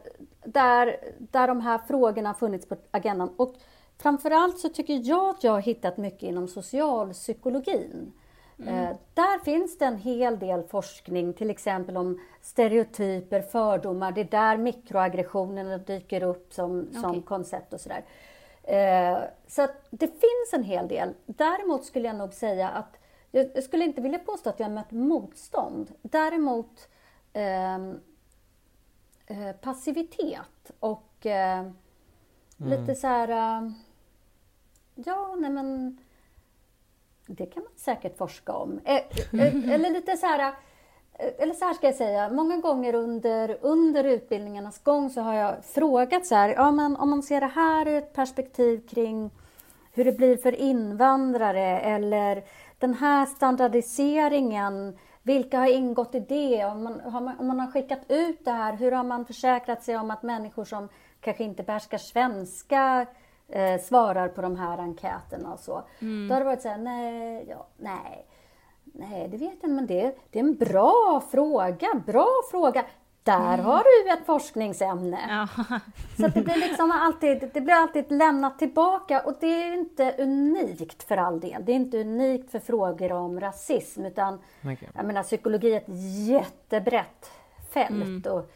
Speaker 3: där, där de här frågorna har funnits på agendan. Och framförallt så tycker jag att jag har hittat mycket inom socialpsykologin. Eh, där finns det en hel del forskning, till exempel om stereotyper, fördomar. Det är där mikroaggressionerna dyker upp som, som
Speaker 1: Okej.
Speaker 3: koncept och sådär. Eh, så att det finns en hel del. Däremot skulle jag nog säga att jag, skulle inte vilja påstå att jag mött motstånd. Däremot ehm, eh, passivitet och eh, lite så här... eh, ja, nej men... Det kan man säkert forska om. Eh, eh, eh, eller lite så här... Eller så här ska jag säga, många gånger under, under utbildningarnas gång så har jag frågat så här, ja men om man ser det här ur ett perspektiv kring hur det blir för invandrare eller den här standardiseringen, vilka har ingått i det? Om man, har man, om man har skickat ut det här, hur har man försäkrat sig om att människor som kanske inte behärskar svenska eh, svarar på de här enkäterna och så? Då har det varit så här, nej, ja, nej, nej, det vet jag inte, men det, det är en bra fråga, bra fråga. Där har du ett forskningsämne.
Speaker 1: Ja.
Speaker 3: Så det blir liksom alltid, det blir alltid lämnat tillbaka och det är inte unikt för all del. Det är inte unikt för frågor om rasism utan
Speaker 2: Okej.
Speaker 3: jag menar psykologi är ett jättebrett fält och,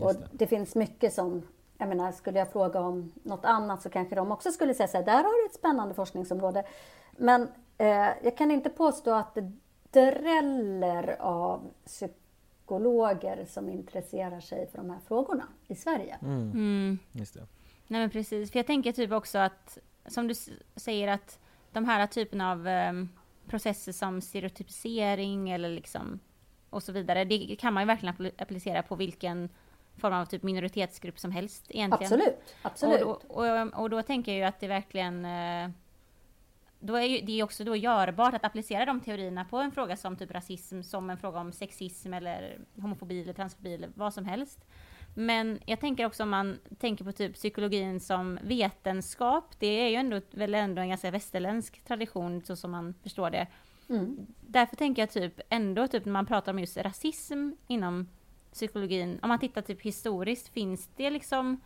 Speaker 3: och
Speaker 2: det.
Speaker 3: det. finns mycket som, jag menar skulle jag fråga om något annat så kanske de också skulle säga så här, där har du ett spännande forskningsområde. Men eh, jag kan inte påstå att det dräller av psykologer som intresserar sig för de här frågorna i Sverige.
Speaker 1: Mm.
Speaker 2: Just det.
Speaker 1: Nej men precis, för jag tänker typ också att, som du säger att de här typen av ehm, processer som stereotypisering eller liksom och så vidare, det kan man ju verkligen appli- applicera på vilken form av typ minoritetsgrupp som helst egentligen.
Speaker 3: Absolut, absolut.
Speaker 1: Och, då, och, och då tänker jag ju att det verkligen... Eh, då är ju, det är också då görbart att applicera de teorierna på en fråga som typ rasism, som en fråga om sexism eller homofobi eller transfobi eller vad som helst. Men jag tänker också om man tänker på typ psykologin som vetenskap, det är ju ändå, väl ändå en ganska västerländsk tradition så som man förstår det. Mm. Därför tänker jag typ ändå typ när man pratar om just rasism inom psykologin, om man tittar typ historiskt, finns det liksom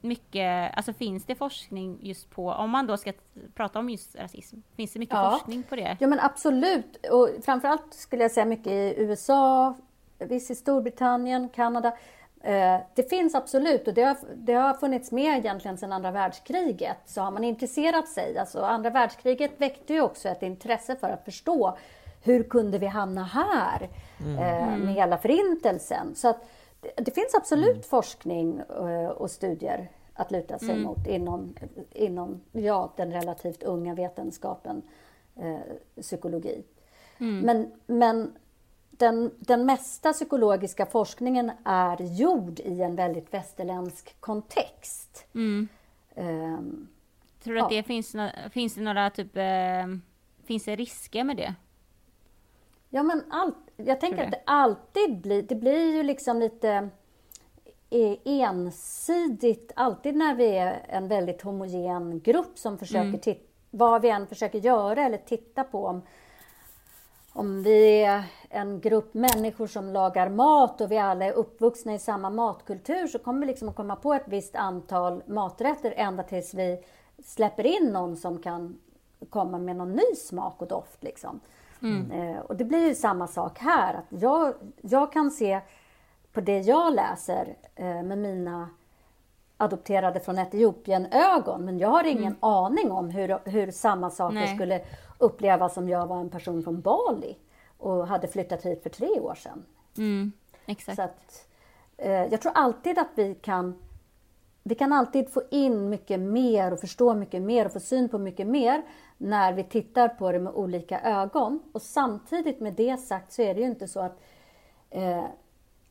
Speaker 1: mycket, alltså finns det forskning just på, om man då ska prata om just rasism, finns det mycket ja. forskning på det?
Speaker 3: Ja men absolut, och framförallt skulle jag säga mycket i USA, visst i Storbritannien, Kanada. Eh, det finns absolut och det har, det har funnits med egentligen sedan andra världskriget. Så har man intresserat sig, alltså andra världskriget väckte ju också ett intresse för att förstå hur kunde vi hamna här mm. Eh, med hela förintelsen. Så att det, det finns absolut mm. forskning eh, och studier att luta sig mm. mot inom, inom ja, den relativt unga vetenskapen eh, psykologi. Mm. Men, men den, den mesta psykologiska forskningen är gjord i en väldigt västerländsk kontext.
Speaker 1: Mm. Um, Tror du ja. att det finns, finns det några typ, eh, finns det risker med det?
Speaker 3: Ja men allt, jag tänker att det alltid blir, det blir ju liksom lite ensidigt, alltid när vi är en väldigt homogen grupp som försöker mm. titta, vad vi än försöker göra eller titta på om, om vi är en grupp människor som lagar mat och vi alla är uppvuxna i samma matkultur så kommer vi liksom att komma på ett visst antal maträtter ända tills vi släpper in någon som kan komma med någon ny smak och doft. Liksom. Mm. Eh, och det blir ju samma sak här. Att jag, jag kan se på det jag läser eh, med mina adopterade från Etiopien ögon. Men jag har ingen mm. aning om hur, hur samma saker Nej. skulle upplevas om jag var en person från Bali och hade flyttat hit för tre år sedan.
Speaker 1: Mm. Exakt.
Speaker 3: Så att, eh, jag tror alltid att vi kan vi kan alltid få in mycket mer och förstå mycket mer och få syn på mycket mer när vi tittar på det med olika ögon. Och samtidigt med det sagt så är det ju inte så att eh,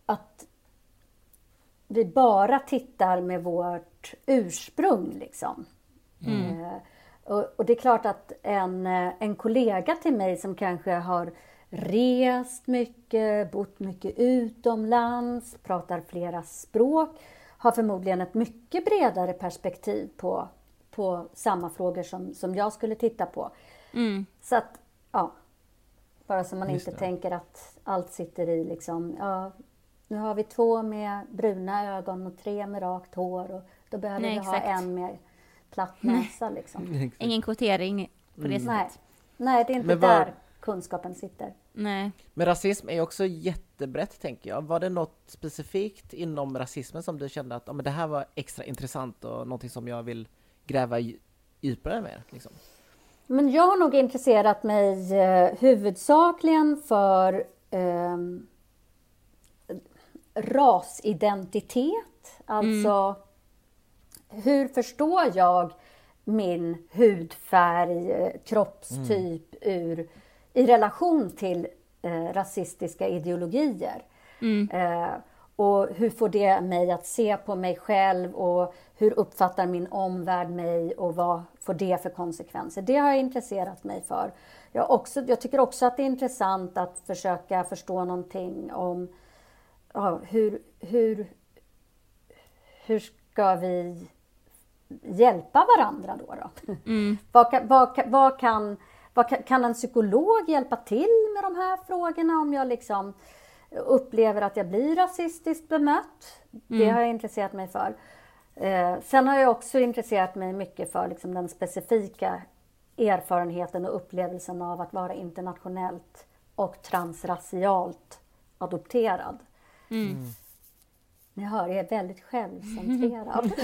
Speaker 3: att vi bara tittar med vårt ursprung. Liksom. Mm. Eh, och, och, det är klart att en, eh, en kollega till mig som kanske har rest mycket, bott mycket utomlands, pratar flera språk, har förmodligen ett mycket bredare perspektiv på, på samma frågor som, som jag skulle titta på.
Speaker 1: Mm.
Speaker 3: Så att, ja. Bara så man inte tänker att allt sitter i liksom, ja, nu har vi två med bruna ögon och tre med rakt hår och då behöver Nej, vi exakt. ha en med platt näsa. Liksom.
Speaker 1: Ingen kvotering på det mm. sättet.
Speaker 3: Nej. Nej, det är inte var... där kunskapen sitter.
Speaker 1: Nej.
Speaker 2: Men rasism är också jättebrett, tänker jag. Var det något specifikt inom rasismen som du kände att oh, men det här var extra intressant och någonting som jag vill gräva djupare med? Liksom?
Speaker 3: Men jag har nog intresserat mig eh, huvudsakligen för eh, rasidentitet. Alltså, mm. hur förstår jag min hudfärg, eh, kroppstyp mm. ur, i relation till eh, rasistiska ideologier?
Speaker 1: Mm.
Speaker 3: Eh, och hur får det mig att se på mig själv och hur uppfattar min omvärld mig och vad får det för konsekvenser? Det har jag intresserat mig för. Jag, också, jag tycker också att det är intressant att försöka förstå någonting om ja, hur, hur, hur ska vi hjälpa varandra då? då?
Speaker 1: Mm.
Speaker 3: vad, kan, vad, vad, kan, vad kan, kan en psykolog hjälpa till med de här frågorna om jag liksom upplever att jag blir rasistiskt bemött? Mm. Det har jag intresserat mig för. Eh, sen har jag också intresserat mig mycket för liksom den specifika erfarenheten och upplevelsen av att vara internationellt och transracialt adopterad.
Speaker 1: Mm. Mm.
Speaker 3: Ni hör, jag är väldigt självcentrerad.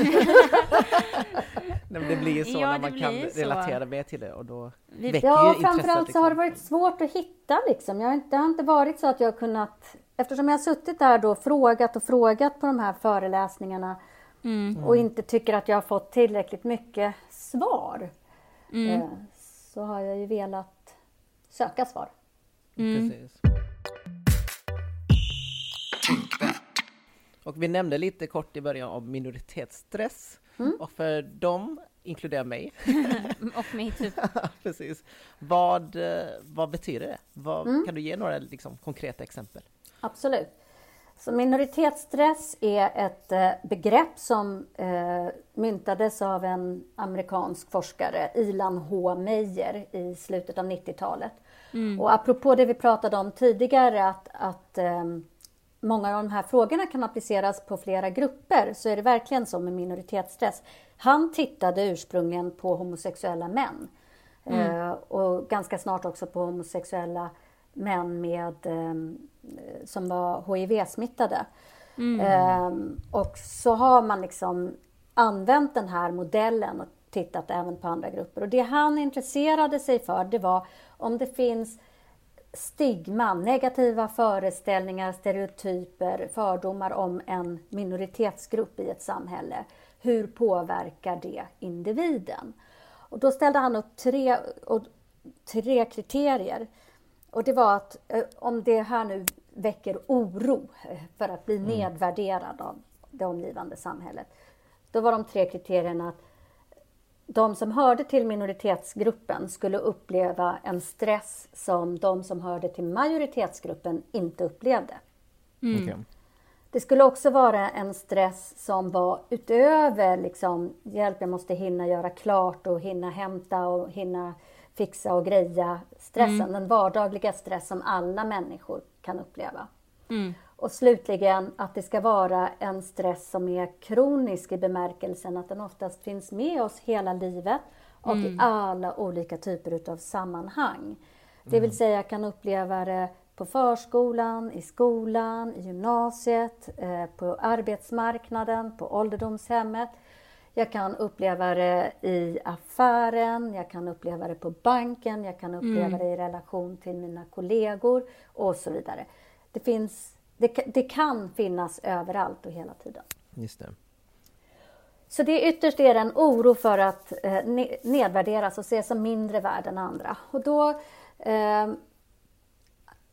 Speaker 2: Nej, det blir ju så ja, när man kan så. relatera mer till det och då
Speaker 3: väcker Ja, ju framförallt liksom. så har det varit svårt att hitta liksom. Jag har inte, det har inte varit så att jag har kunnat Eftersom jag har suttit där då frågat och frågat på de här föreläsningarna mm. och inte tycker att jag har fått tillräckligt mycket svar mm. Eh, så har jag ju velat söka svar.
Speaker 1: Mm.
Speaker 2: Precis. Och vi nämnde lite kort i början om minoritetsstress. Mm. Och för dem inkluderar mig.
Speaker 1: och mig typ.
Speaker 2: Precis. Vad, eh, vad betyder det? Vad, mm. Kan du ge några liksom, konkreta exempel?
Speaker 3: Absolut. Så minoritetsstress är ett eh, begrepp som eh, myntades av en amerikansk forskare, Ilan H. Meyer, i slutet av 90-talet. Mm. Och apropå det vi pratade om tidigare, att, att eh, många av de här frågorna kan appliceras på flera grupper, så är det verkligen så med minoritetsstress. Han tittade ursprungligen på homosexuella män mm. eh, och ganska snart också på homosexuella män med, eh, som var HIV-smittade. Mm. Eh, och så har man liksom använt den här modellen och tittat även på andra grupper. Och det han intresserade sig för det var om det finns stigma, negativa föreställningar, stereotyper, fördomar om en minoritetsgrupp i ett samhälle. Hur påverkar det individen? Och då ställde han upp tre, och, tre kriterier. Och det var att eh, om det här nu väcker oro eh, för att bli mm. nedvärderad av det omgivande samhället. Då var de tre kriterierna att de som hörde till minoritetsgruppen skulle uppleva en stress som de som hörde till majoritetsgruppen inte upplevde. Mm. Okay. Det skulle också vara en stress som var utöver liksom, hjälp, jag måste hinna göra klart och hinna hämta och hinna fixa och greja stressen, mm. den vardagliga stress som alla människor kan uppleva. Mm. Och slutligen att det ska vara en stress som är kronisk i bemärkelsen att den oftast finns med oss hela livet och mm. i alla olika typer av sammanhang. Det vill mm. säga jag kan uppleva det på förskolan, i skolan, i gymnasiet, eh, på arbetsmarknaden, på ålderdomshemmet. Jag kan uppleva det i affären, jag kan uppleva det på banken, jag kan uppleva mm. det i relation till mina kollegor och så vidare. Det, finns, det, det kan finnas överallt och hela tiden.
Speaker 2: Just det.
Speaker 3: Så det ytterst är en oro för att eh, nedvärderas och ses som mindre värd än andra. Och då eh,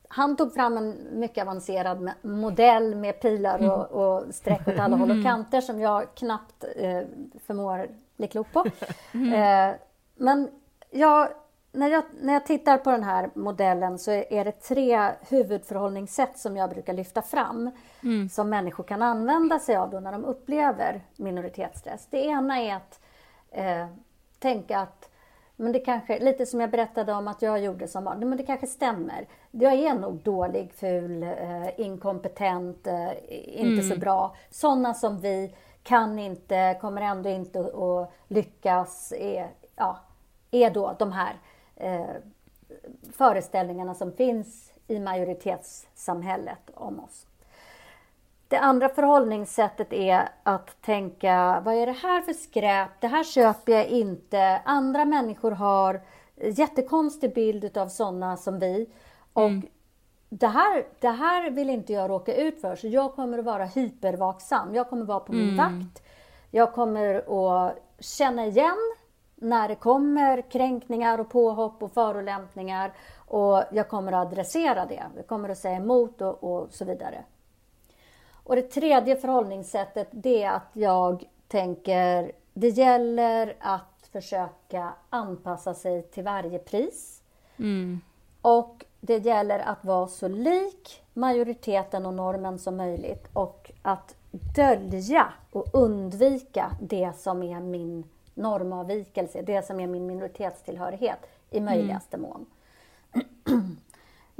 Speaker 3: han tog fram en mycket avancerad modell med pilar och, mm. och streck åt alla håll och mm. kanter som jag knappt eh, förmår bli klok på. Mm. Eh, men jag, när, jag, när jag tittar på den här modellen så är det tre huvudförhållningssätt som jag brukar lyfta fram mm. som människor kan använda sig av då när de upplever minoritetsstress. Det ena är att eh, tänka att men det kanske, lite som jag berättade om att jag gjorde som barn, men det kanske stämmer. Jag är nog dålig, ful, eh, inkompetent, eh, inte mm. så bra. Sådana som vi kan inte, kommer ändå inte att lyckas, är, ja, är då de här eh, föreställningarna som finns i majoritetssamhället om oss. Det andra förhållningssättet är att tänka, vad är det här för skräp? Det här köper jag inte. Andra människor har jättekonstig bild av sådana som vi. Och mm. det, här, det här vill inte jag råka ut för, så jag kommer att vara hypervaksam. Jag kommer att vara på min mm. vakt. Jag kommer att känna igen när det kommer kränkningar och påhopp och förolämpningar. Och jag kommer att adressera det. Jag kommer att säga emot och, och så vidare. Och det tredje förhållningssättet det är att jag tänker det gäller att försöka anpassa sig till varje pris. Mm. Och det gäller att vara så lik majoriteten och normen som möjligt och att dölja och undvika det som är min normavvikelse, det som är min minoritetstillhörighet i möjligaste mm. mån.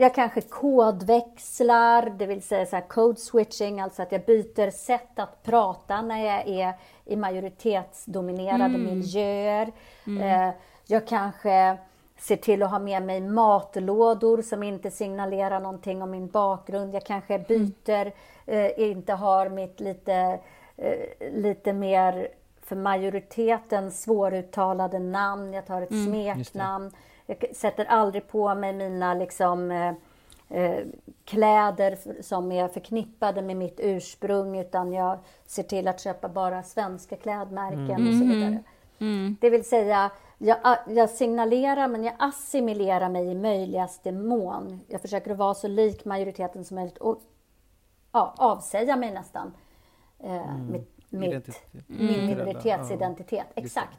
Speaker 3: Jag kanske kodväxlar, det vill säga så code switching, alltså att jag byter sätt att prata när jag är i majoritetsdominerade mm. miljöer. Mm. Eh, jag kanske ser till att ha med mig matlådor som inte signalerar någonting om min bakgrund. Jag kanske mm. byter, mm. eh, inte har mitt lite, eh, lite mer för majoriteten svåruttalade namn. Jag tar ett mm, smeknamn. Jag sätter aldrig på mig mina liksom, eh, eh, kläder som är förknippade med mitt ursprung utan jag ser till att köpa bara svenska klädmärken mm. och så vidare. Mm. mm. Det vill säga, jag, jag, signalerar men jag assimilerar mig i möjligaste mån. Jag försöker vara så lik majoriteten som möjligt och ja, avsäga mig nästan eh, mitt, mitt,
Speaker 2: Identitet.
Speaker 3: min
Speaker 2: Mm.
Speaker 3: minoritetsidentitet.
Speaker 2: det.
Speaker 3: Exakt.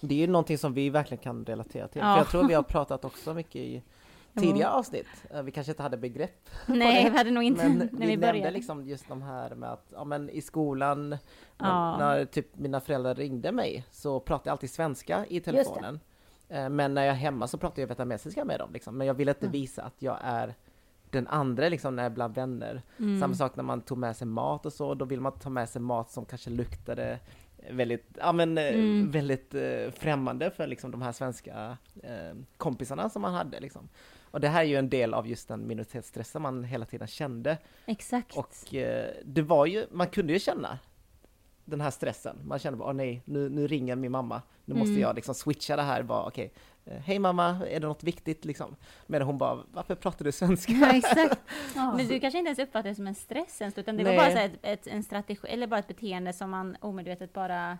Speaker 2: Det är ju någonting som vi verkligen kan relatera till.
Speaker 1: Ja.
Speaker 2: För jag tror vi har pratat också mycket i tidigare avsnitt. Eh, Vi kanske inte hade begrepp
Speaker 1: Nej, vi hade nog inte
Speaker 2: Men
Speaker 1: när
Speaker 2: vi
Speaker 1: vi
Speaker 2: nämnde
Speaker 1: började.
Speaker 2: liksom just de här med att ja, men i skolan,
Speaker 1: Ja.
Speaker 2: när, typ mina föräldrar ringde mig så pratade jag alltid svenska i telefonen. Eh, Men när jag är hemma så pratar jag vietnamesiska med dem. Liksom. Men jag vill inte visa att jag är den andra liksom, är bland vänner.
Speaker 1: Mm.
Speaker 2: Samma sak när man tog med sig mat och så, då vill man ta med sig mat som kanske luktade väldigt, ja men eh,
Speaker 1: Mm.
Speaker 2: väldigt eh, främmande för liksom de här svenska eh, kompisarna som man hade liksom. Och det här är ju en del av just den minoritetsstressen man hela tiden kände.
Speaker 1: Exakt.
Speaker 2: Och eh, det var ju, man kunde ju känna den här stressen. Man kände bara, åh nej, nu, nu ringer min mamma. Nu måste
Speaker 1: Mm.
Speaker 2: jag liksom switcha det här. Bara, okej, eh, hej mamma, är det något viktigt liksom? Men hon bara, varför pratar du svenska?
Speaker 1: Ja, exakt.
Speaker 3: Ja.
Speaker 1: Men du kanske inte ens uppfattade det som en stress ens, utan det
Speaker 2: Nej.
Speaker 1: var bara ett, ett, en strategi, eller bara ett beteende som man omedvetet bara...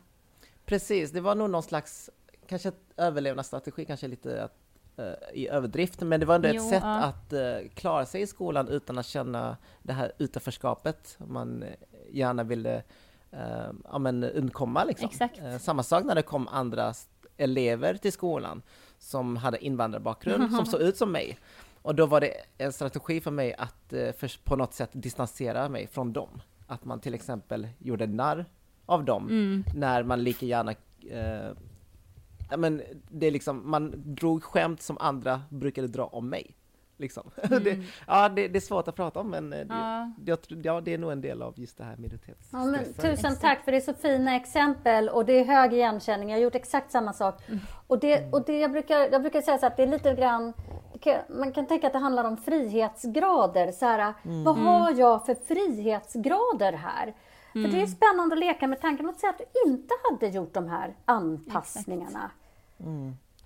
Speaker 2: Precis, det var nog någon slags, kanske ett överlevnadsstrategi, kanske lite att, eh, i överdrift, men det var ändå ett
Speaker 1: Jo,
Speaker 2: sätt
Speaker 1: ja.
Speaker 2: att eh, klara sig i skolan utan att känna det här utanförskapet man eh, gärna ville eh, ja, men undkomma. Liksom.
Speaker 1: Exakt.
Speaker 2: Eh, samma sak när det kom andra elever till skolan som hade invandrarbakgrund, som såg ut som mig. Och då var det en strategi för mig att eh, för, på något sätt distansera mig från dem. Att man till exempel gjorde narr av dem
Speaker 1: Mm.
Speaker 2: när man lika gärna eh, men det är liksom, man drog skämt som andra brukade dra om mig. Liksom. det, ja, det, det är svårt att prata om men eh, det,
Speaker 1: Ja.
Speaker 2: det, ja, det är nog en del av just det här
Speaker 3: Ja,
Speaker 2: minoritetsstressen.
Speaker 3: tusen tack för det är så fina exempel och det är hög igenkänning. Jag har gjort exakt samma sak. Och det, och det jag, brukar, jag brukar säga så att det är lite grann man kan tänka att det handlar om frihetsgrader. Så här, Vad har jag för frihetsgrader här? För det är spännande att leka med tanken. Låt säga att du inte hade gjort de här anpassningarna.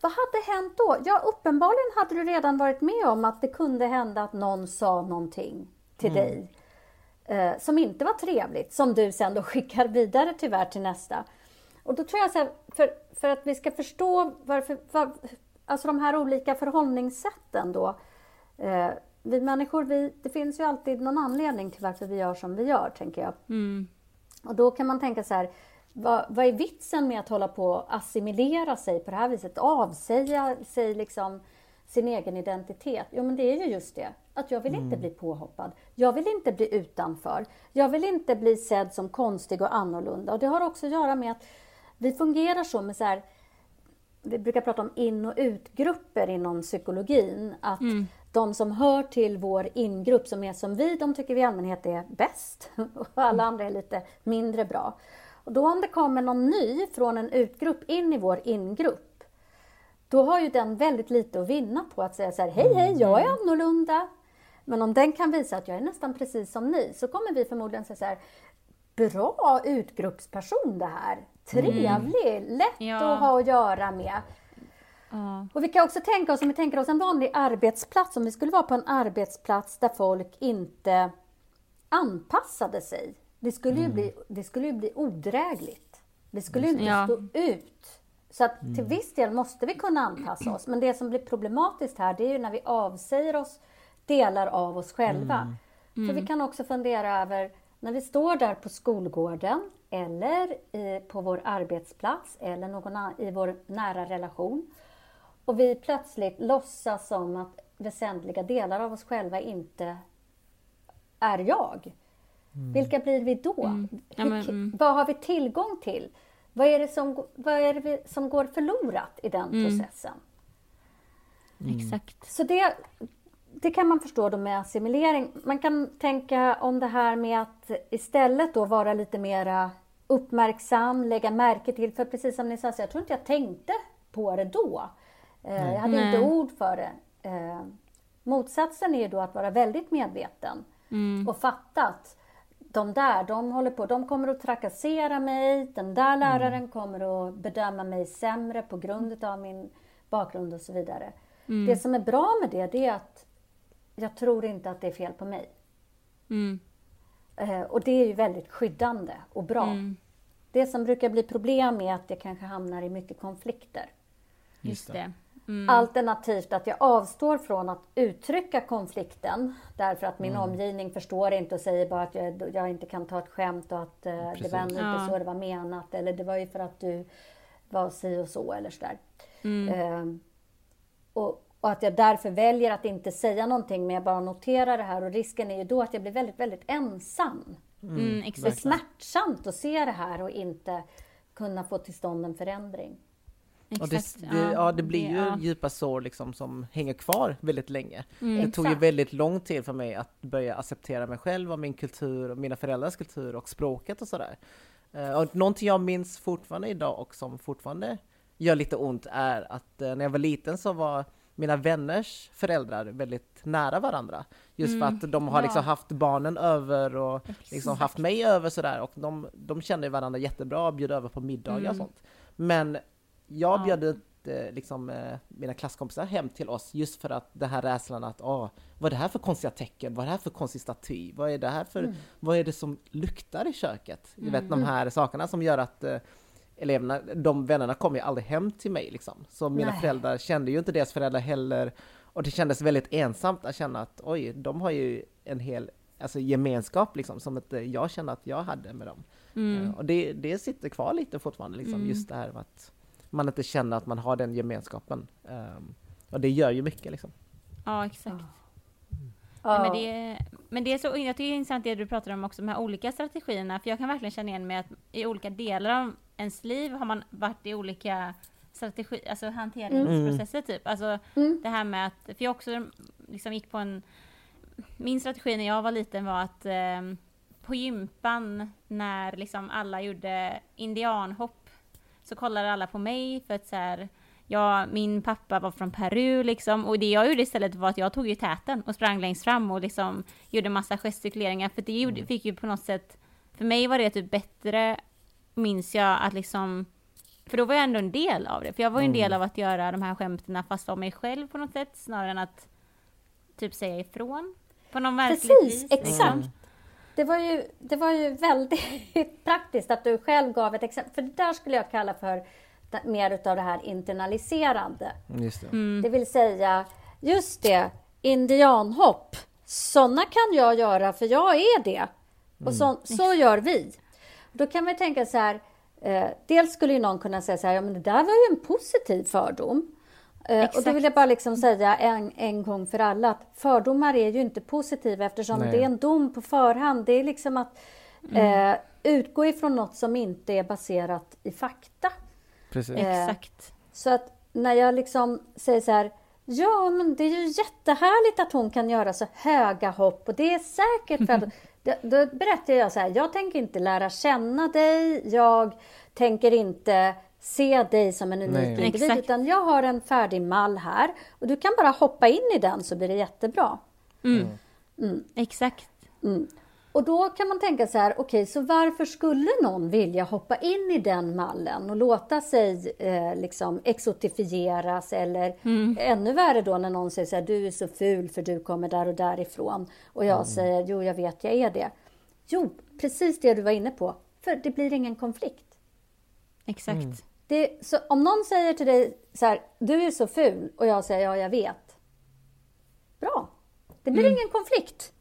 Speaker 3: Vad hade hänt då? Ja, uppenbarligen hade du redan varit med om att det kunde hända att någon sa någonting till dig eh, som inte var trevligt, som du sen då skickar vidare tyvärr till nästa. Och då tror jag så här, för, för att vi ska förstå varför, var, alltså de här olika förhållningssätten då. Eh, vi människor, vi, det finns ju alltid någon anledning till varför vi gör som vi gör, tänker jag.
Speaker 1: Mm.
Speaker 3: Och då kan man tänka så här, vad, vad är vitsen med att hålla på och assimilera sig på det här viset? Avsäga sig liksom sin egen identitet? Jo, men det är ju just det. Att jag vill inte bli påhoppad. Jag vill inte bli utanför. Jag vill inte bli sedd som konstig och annorlunda. Och det har också att göra med att vi fungerar så med så här, vi brukar prata om in och utgrupper inom psykologin. Att de som hör till vår ingrupp, som är som vi, de tycker vi i allmänhet är bäst. Och alla andra är lite mindre bra. Och då om det kommer någon ny från en utgrupp in i vår ingrupp, då har ju den väldigt lite att vinna på att säga så här, hej hej, jag är annorlunda. Men om den kan visa att jag är nästan precis som ni, så kommer vi förmodligen säga så här, bra utgruppsperson det här. Trevlig, lätt
Speaker 1: Ja.
Speaker 3: att ha att göra med.
Speaker 1: Ja.
Speaker 3: Och vi kan också tänka oss, om vi tänker oss en vanlig arbetsplats, om vi skulle vara på en arbetsplats där folk inte anpassade sig. Det skulle ju bli, det skulle ju bli odrägligt. Det skulle ju inte
Speaker 1: Ja.
Speaker 3: stå ut. Så att till viss del måste vi kunna anpassa oss. Men det som blir problematiskt här, det är ju när vi avsäger oss delar av oss själva. För vi kan också fundera över, när vi står där på skolgården eller i, på vår arbetsplats eller någon an- i vår nära relation och vi plötsligt låtsas som att väsentliga delar av oss själva inte är jag. Vilka blir vi då?
Speaker 1: Mm. Ja, men, mm.
Speaker 3: Vad har vi tillgång till? Vad är det som, vad är det som går förlorat i den
Speaker 1: Mm.
Speaker 3: processen?
Speaker 1: Exakt.
Speaker 3: Så det, det kan man förstå då med assimilering. Man kan tänka om det här med att istället då vara lite mera uppmärksam, lägga märke till. För precis som ni sa, så jag tror inte jag tänkte på det då. Eh, jag hade inte
Speaker 1: Nej.
Speaker 3: ord för det. Eh, motsatsen är ju då att vara väldigt medveten
Speaker 1: Mm.
Speaker 3: och fatta att de där, de håller på, de kommer att trakassera mig, den där läraren kommer att bedöma mig sämre på grund av min bakgrund och så vidare. Det som är bra med det, det är att jag tror inte att det är fel på mig.
Speaker 1: Mm.
Speaker 3: Eh, och det är ju väldigt skyddande och bra.
Speaker 1: Mm.
Speaker 3: Det som brukar bli problem är att det kanske hamnar i mycket konflikter.
Speaker 1: Just det.
Speaker 3: Mm. Alternativt att jag avstår från att uttrycka konflikten därför att min mm. omgivning förstår inte och säger bara att jag, jag inte kan ta ett skämt och att eh, det var inte ja. så det var menat eller det var ju för att du var si och så eller sådär. Mm. Eh, och, och, att jag därför väljer att inte säga någonting men jag bara noterar det här och risken är ju då att jag blir väldigt, väldigt ensam. Mm, det är smärtsamt att se det här och inte kunna få till stånd en förändring.
Speaker 2: Och det, det, ja, det blir ju ja. djupa sår liksom som hänger kvar väldigt länge. Mm, det tog ju väldigt lång tid för mig att börja acceptera mig själv och min kultur och mina föräldrars kultur och språket och sådär. Uh, och någonting jag minns fortfarande idag och som fortfarande gör lite ont är att uh, när jag var liten så var mina vänners föräldrar väldigt nära varandra. Just mm, för att de har liksom haft barnen över och liksom haft mig över sådär och de, de kände varandra jättebra och bjöd över på middagar mm. och sånt. Men jag bjöd ut eh, liksom, eh, mina klasskompisar hem till oss just för att den här rädslan att åh, vad är det här för konstiga tecken? Vad är det här för konstig staty? Vad är det här för, mm. vad är det som luktar i köket? Du vet de här sakerna som gör att eh, eleverna, de vännerna kommer ju aldrig hem till mig liksom. Så mina Nej. föräldrar kände ju inte deras föräldrar heller. Och det kändes väldigt ensamt att känna att oj, de har ju en hel alltså, gemenskap liksom, som inte jag kände att jag hade med dem. Mm. och det, det sitter kvar lite fortfarande, liksom, mm. just det här med att man inte känner att man har den gemenskapen. Um, och det gör ju mycket liksom.
Speaker 1: Ja, exakt. Ja. Men, det, men det är så, jag tycker det är intressant det du pratar om också, de här olika strategierna, för jag kan verkligen känna igen mig att i olika delar av ens liv har man varit i olika strategi, alltså hanteringsprocesser mm. typ. Alltså mm. det här med att, för jag också liksom gick på en, min strategi när jag var liten var att eh, på gympan när liksom alla gjorde indianhopp så kollade alla på mig för att så här, ja, min pappa var från Peru liksom och det jag gjorde istället var att jag tog ju täten och sprang längst fram och liksom gjorde massa gestikuleringar för det gjorde, mm. fick ju på något sätt, för mig var det typ bättre, minns jag, att liksom för då var jag ändå en del av det, för jag var ju en del mm. av att göra de här skämten fast av mig själv på något sätt, snarare än att typ säga ifrån. På någon
Speaker 3: Precis, vis, liksom. exakt. Liksom. Det var, ju, det var ju väldigt praktiskt att du själv gav ett exempel, för det där skulle jag kalla för mer utav det här internaliserande.
Speaker 2: Just det.
Speaker 3: Mm. det vill säga, just det, indianhopp, sådana kan jag göra för jag är det. Och så, mm. så gör vi. Då kan man tänka så här, eh, dels skulle ju någon kunna säga så här, ja men det där var ju en positiv fördom. Exakt. Eh, och då vill jag bara liksom säga en, en gång för alla att fördomar är ju inte positiva eftersom Nej. det är en dom på förhand. Det är liksom att mm. eh, utgå ifrån något som inte är baserat i fakta.
Speaker 1: Precis. Eh, Exakt.
Speaker 3: Så att när jag liksom säger så här Ja, men det är ju jättehärligt att hon kan göra så höga hopp och det är säkert för att då berättar jag så här, jag tänker inte lära känna dig, jag tänker inte se dig som en unik Nej. individ, Exakt. utan jag har en färdig mall här och du kan bara hoppa in i den så blir det jättebra.
Speaker 1: Mm. Mm. mm. Exakt.
Speaker 3: Mm. Och då kan man tänka så här, okej, okay, så varför skulle någon vilja hoppa in i den mallen och låta sig eh, liksom exotifieras eller mm. ännu värre då när någon säger så här, du är så ful för du kommer där och därifrån och jag mm. säger, jo, jag vet, jag är det. Jo, precis det du var inne på, för det blir ingen konflikt.
Speaker 1: Exakt. Mm.
Speaker 3: Det, så om någon säger till dig så här, du är så ful och jag säger ja, jag vet. Bra, det blir mm. ingen konflikt.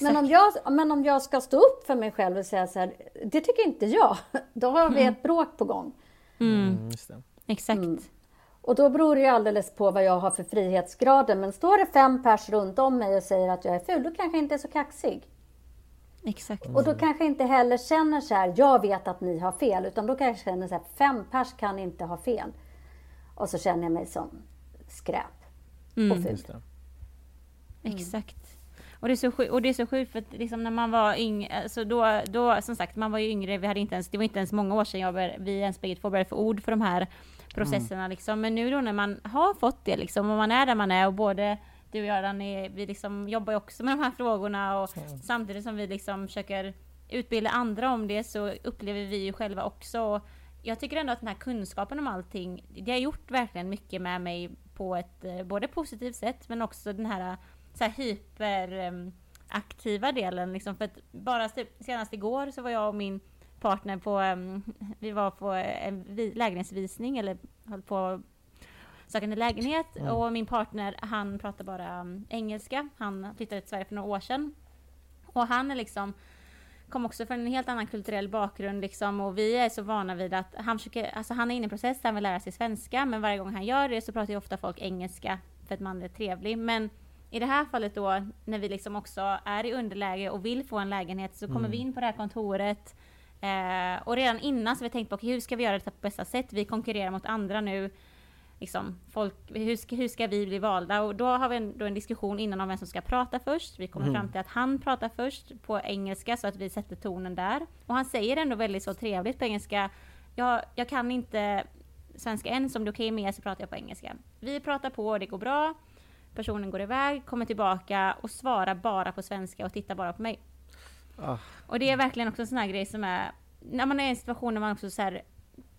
Speaker 3: Men om, jag, men om jag ska stå upp för mig själv och säga så här, det tycker inte jag, då har vi mm. ett bråk på gång.
Speaker 1: Mm. mm Exakt. Mm.
Speaker 3: Och då beror det ju alldeles på vad jag har för frihetsgrader. Men står det fem pers runt om mig och säger att jag är ful, då kanske jag inte är så kaxig.
Speaker 1: Exakt.
Speaker 3: Och då kanske inte heller känner så här, jag vet att ni har fel, utan då kanske jag känner så här, fem pers kan inte ha fel. Och så känner jag mig som skräp mm. och fult. Mm.
Speaker 1: Exakt. Och det är så sjukt, och det är så sjukt för att liksom när man var yngre, alltså då, då, som sagt, man var ju yngre, vi hade inte ens, det var inte ens många år sedan jag bör, vi ens bägge två började få ord för de här processerna mm. liksom. Men nu då när man har fått det liksom, och man är där man är och både du och jag Danny, vi liksom jobbar ju också med de här frågorna och mm. samtidigt som vi liksom försöker utbilda andra om det så upplever vi ju själva också. Jag tycker ändå att den här kunskapen om allting, det har gjort verkligen mycket med mig på ett eh, både positivt sätt men också den här, så här hyperaktiva delen. Liksom för att bara senast igår så var jag och min partner på, vi var på en lägenhetsvisning eller höll på söka en lägenhet mm. och min partner han pratar bara um, engelska. Han flyttade till Sverige för några år sedan. Och han är liksom kom också från en helt annan kulturell bakgrund liksom och vi är så vana vid att han försöker, alltså han är inne i en process där han vill lära sig svenska men varje gång han gör det så pratar ju ofta folk engelska för att man är trevlig. Men i det här fallet då när vi liksom också är i underläge och vill få en lägenhet så kommer mm. vi in på det här kontoret eh, och redan innan så har vi tänkt på okay, hur ska vi göra det på bästa sätt? Vi konkurrerar mot andra nu liksom, folk, hur, ska, hur ska vi bli valda? Och då har vi en, en diskussion innan om vem som ska prata först. Vi kommer mm. fram till att han pratar först på engelska så att vi sätter tonen där. Och han säger ändå väldigt så trevligt på engelska. Jag, jag kan inte svenska än, så om det är okej okay med er så pratar jag på engelska. Vi pratar på och det går bra. Personen går iväg, kommer tillbaka och svarar bara på svenska och tittar bara på mig. Oh. Och det är verkligen också en sån här grej som är, när man är i en situation där man också så här,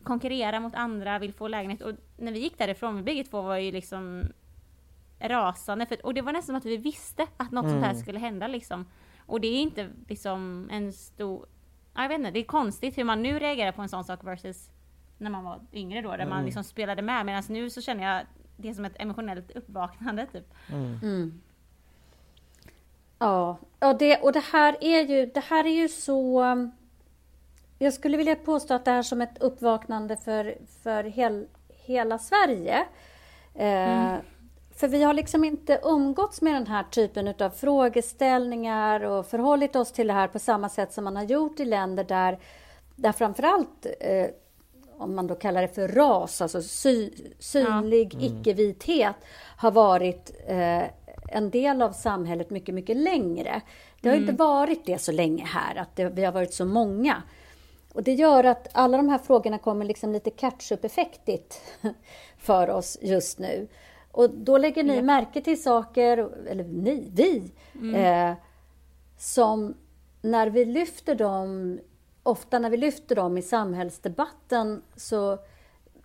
Speaker 1: konkurrera mot andra, vill få lägenhet. Och när vi gick därifrån, vi bägge två var ju liksom rasande. För, och det var nästan som att vi visste att något mm. sånt här mm. skulle hända liksom. Och det är inte liksom en stor... Jag vet inte, det är konstigt hur man nu reagerar på en sån sak versus när man var yngre då, där mm. man liksom spelade med. Medan nu så känner jag det som ett emotionellt uppvaknande typ. Mm. mm.
Speaker 3: Ja, och det, och det här är ju, det här är ju så jag skulle vilja påstå att det är som ett uppvaknande för, för hel, hela Sverige. Eh, mm. För vi har liksom inte umgåtts med den här typen av frågeställningar och förhållit oss till det här på samma sätt som man har gjort i länder där, där framförallt eh, om man då kallar det för ras, alltså sy, synlig ja. mm. icke-vithet, har varit eh, en del av samhället mycket, mycket längre. Det har mm. inte varit det så länge här, att det, vi har varit så många. Och det gör att alla de här frågorna kommer liksom lite catch-up-effektigt för oss just nu. Och då lägger ni ja. märke till saker, eller ni, vi, mm. eh, som när vi lyfter dem, ofta när vi lyfter dem i samhällsdebatten så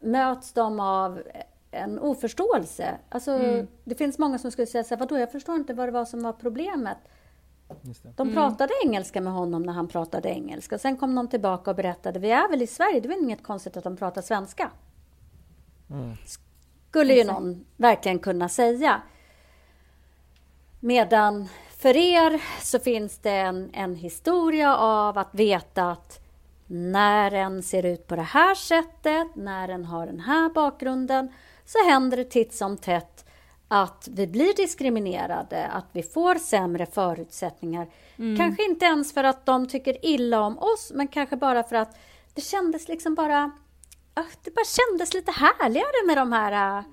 Speaker 3: möts de av en oförståelse. Alltså, mm. Det finns många som skulle säga så här, vadå, jag förstår inte vad det var som var problemet. De mm. pratade engelska med honom när han pratade engelska. Sen kom de tillbaka och berättade, vi är väl i Sverige, det är väl inget konstigt att de pratar svenska. Mm. Skulle ju någon verkligen kunna säga. Medan för er så finns det en, en historia av att veta att när en ser ut på det här sättet, när en har den här bakgrunden, så händer det titt som tätt att vi blir diskriminerade, att vi får sämre förutsättningar. Mm. Kanske inte ens för att de tycker illa om oss, men kanske bara för att det kändes liksom bara... Det bara kändes lite härligare med de här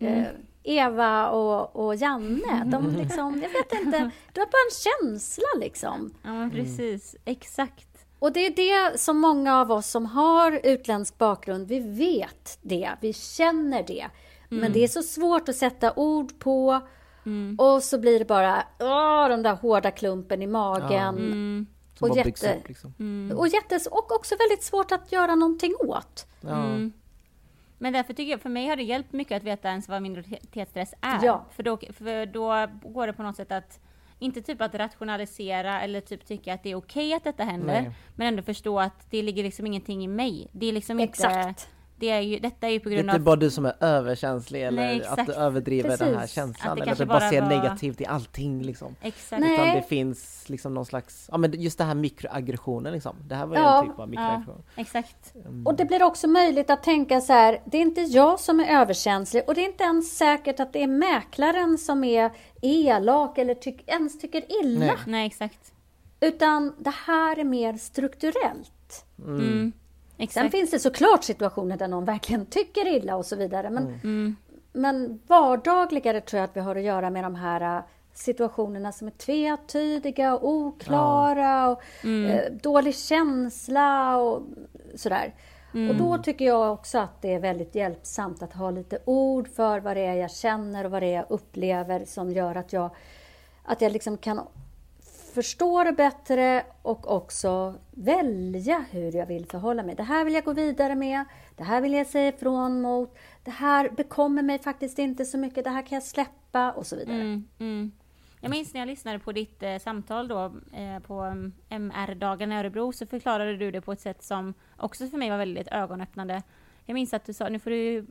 Speaker 3: mm. eh, Eva och, och Janne. De liksom, jag vet inte, det var bara en känsla liksom.
Speaker 1: Ja, precis. Mm. Exakt.
Speaker 3: Och det är det som många av oss som har utländsk bakgrund, vi vet det, vi känner det. Mm. Men det är så svårt att sätta ord på. Mm. Och så blir det bara åh, den där hårda klumpen i magen. Ja. Mm. Och, jätte, upp, liksom. Mm. och, jättes, och också väldigt svårt att göra någonting åt. Ja. Mm.
Speaker 1: Men därför tycker jag, för mig har det hjälpt mycket att veta ens vad minoritetsstress är. Ja. För, då, för då går det på något sätt att inte typ att rationalisera eller typ tycka att det är okej att detta händer. Nej. Men ändå förstå att det ligger liksom ingenting i mig. Det är liksom Exakt. inte det är ju, detta är ju på grund av... Det är
Speaker 2: inte bara du som är överkänslig eller Nej, att du överdriver Precis. den här känslan. eller att du bara, bara ser var... negativt i allting liksom. Exakt. Nej. Utan det finns liksom någon slags, ja men just det här mikroaggressionen liksom. Det här var ju ja, en typ av mikroaggression.
Speaker 1: Ja, exakt.
Speaker 3: Mm. Och det blir också möjligt att tänka så här, det är inte jag som är överkänslig och det är inte ens säkert att det är mäklaren som är elak eller tyck, ens tycker illa.
Speaker 1: Nej. Nej, exakt.
Speaker 3: Utan det här är mer strukturellt. Mm. Mm. Exakt. Sen finns det såklart situationer där någon verkligen tycker illa och så vidare. Men, mm. mm. men vardagligare tror jag att vi har att göra med de här äh, situationerna som är tvetydiga, oklara, ja. och, mm. eh, dålig känsla och sådär. Mm. Och då tycker jag också att det är väldigt hjälpsamt att ha lite ord för vad det är jag känner och vad det är jag upplever som gör att jag, att jag liksom kan förstå det bättre och också välja hur jag vill förhålla mig. Det här vill jag gå vidare med, det här vill jag säga ifrån mot, det här bekommer mig faktiskt inte så mycket, det här kan jag släppa och så vidare. Mm, mm.
Speaker 1: Jag minns när jag lyssnade på ditt eh, samtal då eh, på mm, MR-dagen i Örebro så förklarade du det på ett sätt som också för mig var väldigt ögonöppnande. jag minns att du sa, nu får du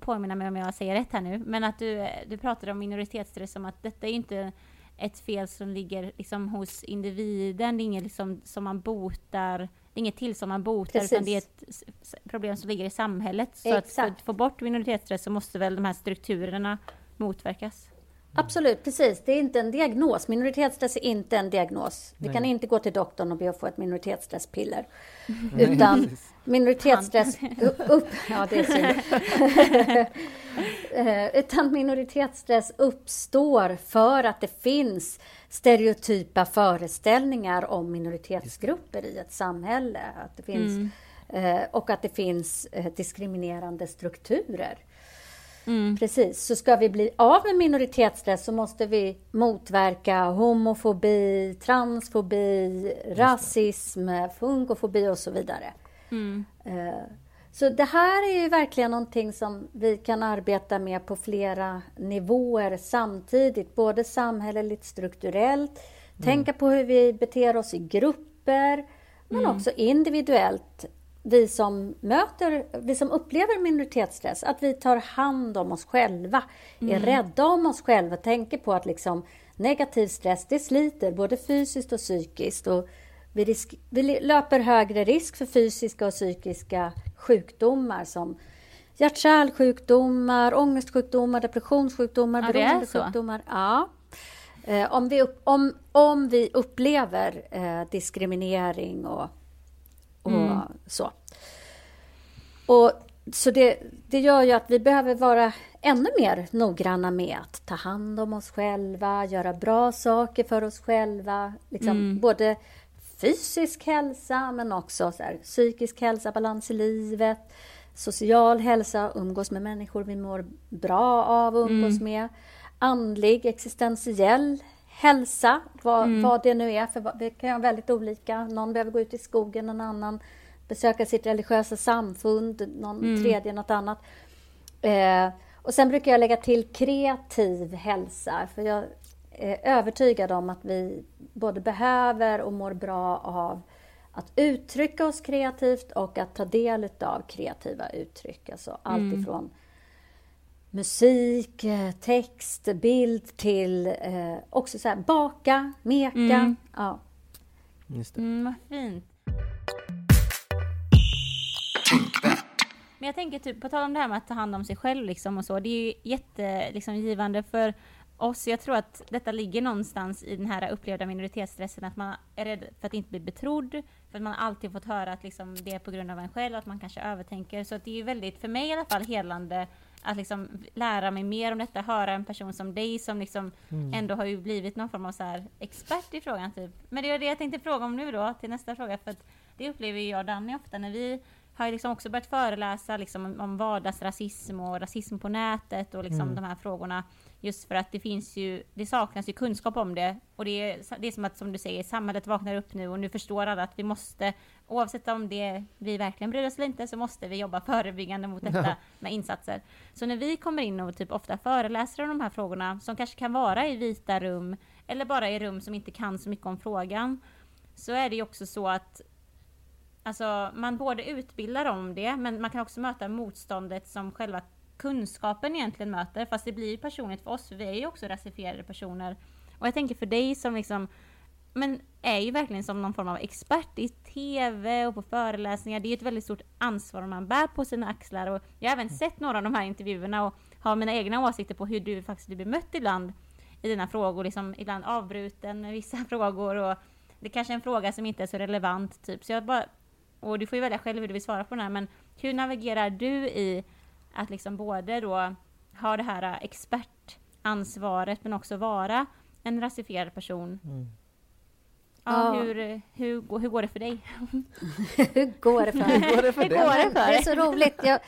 Speaker 1: påminna mig om jag säger rätt här nu, men att du, eh, du pratade om minoritetsstress som att detta är inte ett fel som ligger liksom hos individen, det är inget liksom som man botar, det är inget till som man botar, Precis. utan det är ett problem som ligger i samhället. Så Exakt. att för att få bort minoritetsstress så måste väl de här strukturerna motverkas?
Speaker 3: Absolut, precis. Det är inte en diagnos. Minoritetsstress är inte en diagnos. Vi Nej. kan inte gå till doktorn och be att få ett minoritetsstresspiller. Mm. Utan minoritetsstress... Upp, ja, det är synd. Eh, utan minoritetsstress uppstår för att det finns stereotypa föreställningar om minoritetsgrupper i ett samhälle. Att det finns, mm. Eh, och att det finns eh, diskriminerande strukturer. Mm. Precis, så ska vi bli av med minoritetsstress så måste vi motverka homofobi, transfobi, rasism, funkofobi och så vidare. Mm. Eh, så det här är ju verkligen någonting som vi kan arbeta med på flera nivåer samtidigt, både samhälleligt, strukturellt, mm. tänka på hur vi beter oss i grupper, men mm. också individuellt vi som möter, vi som upplever minoritetsstress, att vi tar hand om oss själva, mm. är rädda om oss själva, tänker på att liksom negativ stress, det sliter både fysiskt och psykiskt. Och vi, risk, vi löper högre risk för fysiska och psykiska sjukdomar som hjärt-kärlsjukdomar, ångestsjukdomar, depressionssjukdomar,
Speaker 1: ja, beroendesjukdomar.
Speaker 3: Ja. Eh, om, vi upp, om, om vi upplever eh, diskriminering och och mm. så. Och, så det, det gör ju att vi behöver vara ännu mer noggranna med att ta hand om oss själva, göra bra saker för oss själva. Liksom mm. Både fysisk hälsa, men också så här, psykisk hälsa, balans i livet, social hälsa, umgås med människor vi mår bra av att umgås mm. med, andlig, existentiell hälsa, vad, mm. vad det nu är, för det kan vara väldigt olika. Någon behöver gå ut i skogen, någon annan besöka sitt religiösa samfund, någon mm. tredje något annat. Eh, och sen brukar jag lägga till kreativ hälsa, för jag övertygad om att vi både behöver och mår bra av att uttrycka oss kreativt och att ta del av kreativa uttryck. Alltså allt mm. ifrån musik, eh, text, bild till eh, också så här, baka, meka. Mm. Ja.
Speaker 1: Just det. Mm, vad fint. Men jag tänker typ, på tal om det här med att ta hand om sig själv liksom och så, det är ju jättegivande liksom, för oss. Jag tror att detta ligger någonstans i den här upplevda minoritetsstressen, att man är rädd för att inte bli betrodd, för att man alltid fått höra att liksom, det är på grund av en själv, att man kanske övertänker. Så att det är väldigt, för mig i alla fall, helande att liksom lära mig mer om detta, höra en person som dig som liksom mm. ändå har ju blivit någon form av så här expert i frågan typ. Men det är det jag tänkte fråga om nu då, till nästa fråga, för att det upplever jag och Danny ofta när vi har liksom också börjat föreläsa liksom om vardagsrasism och rasism på nätet och liksom mm. de här frågorna. Just för att det finns ju, det saknas ju kunskap om det. Och det är, det är som att, som du säger, samhället vaknar upp nu och nu förstår alla att vi måste, oavsett om det vi verkligen bryr oss eller inte, så måste vi jobba förebyggande mot detta med insatser. Så när vi kommer in och typ ofta föreläser om de här frågorna, som kanske kan vara i vita rum, eller bara i rum som inte kan så mycket om frågan, så är det ju också så att Alltså man både utbildar om det, men man kan också möta motståndet som själva kunskapen egentligen möter. Fast det blir ju personligt för oss, för vi är ju också rasifierade personer. Och jag tänker för dig som liksom, men är ju verkligen som någon form av expert i TV och på föreläsningar. Det är ett väldigt stort ansvar man bär på sina axlar. Och jag har även sett några av de här intervjuerna och har mina egna åsikter på hur du faktiskt blir bemött ibland i dina frågor. Liksom ibland avbruten med vissa frågor och det kanske är en fråga som inte är så relevant. Typ. Så jag bara och du får ju välja själv hur du vill svara på den här, men hur navigerar du i att liksom både då ha det här expertansvaret men också vara en rasifierad person? Mm. Ja, ja. Hur, hur, hur går det för dig?
Speaker 3: hur går det för, hur går det för, det det är så roligt. Jag,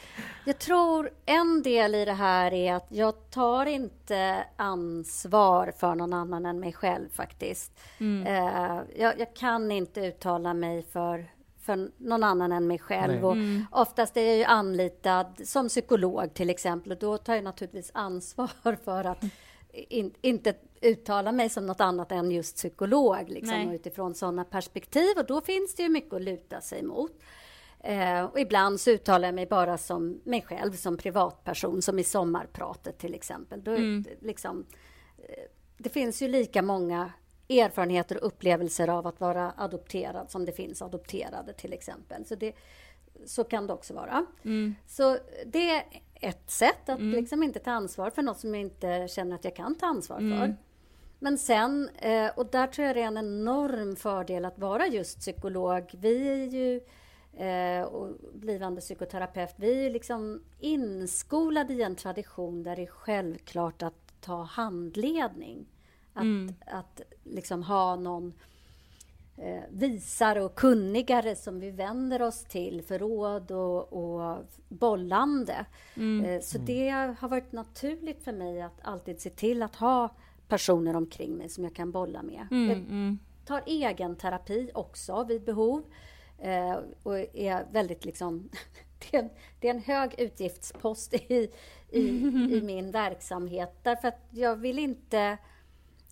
Speaker 3: jag tror en del i det här är att jag tar inte ansvar för någon annan än mig själv faktiskt. Mm. Uh, jag, jag, kan inte uttala mig för för någon annan än mig själv. Och mm. Oftast är jag ju anlitad som psykolog till exempel och då tar jag naturligtvis ansvar för att in, inte uttala mig som något annat än just psykolog liksom, utifrån sådana perspektiv och då finns det ju mycket att luta sig mot. Eh, och ibland så uttalar jag mig bara som mig själv som privatperson, som i sommarpratet till exempel. Då, mm. liksom, eh, det finns ju lika många erfarenheter och upplevelser av att vara adopterad som det finns adopterade till exempel. Så, det, så kan det också vara. Mm. Så det är ett sätt att mm. liksom inte ta ansvar för något som jag inte känner att jag kan ta ansvar för. Mm. Men sen, eh, och där tror jag det är en enorm fördel att vara just psykolog. Vi är ju eh, och blivande psykoterapeut, vi är liksom inskolade i en tradition där det är självklart att ta handledning. Att, mm. att liksom ha någon eh, visare och kunnigare som vi vänder oss till för råd och, och bollande. Mm. Eh, så det har varit naturligt för mig att alltid se till att ha personer omkring mig som jag kan bolla med. Mm, jag mm. tar egen terapi också vid behov. Eh, och är väldigt liksom... det, är, det är en hög utgiftspost i, i, i min verksamhet därför att jag vill inte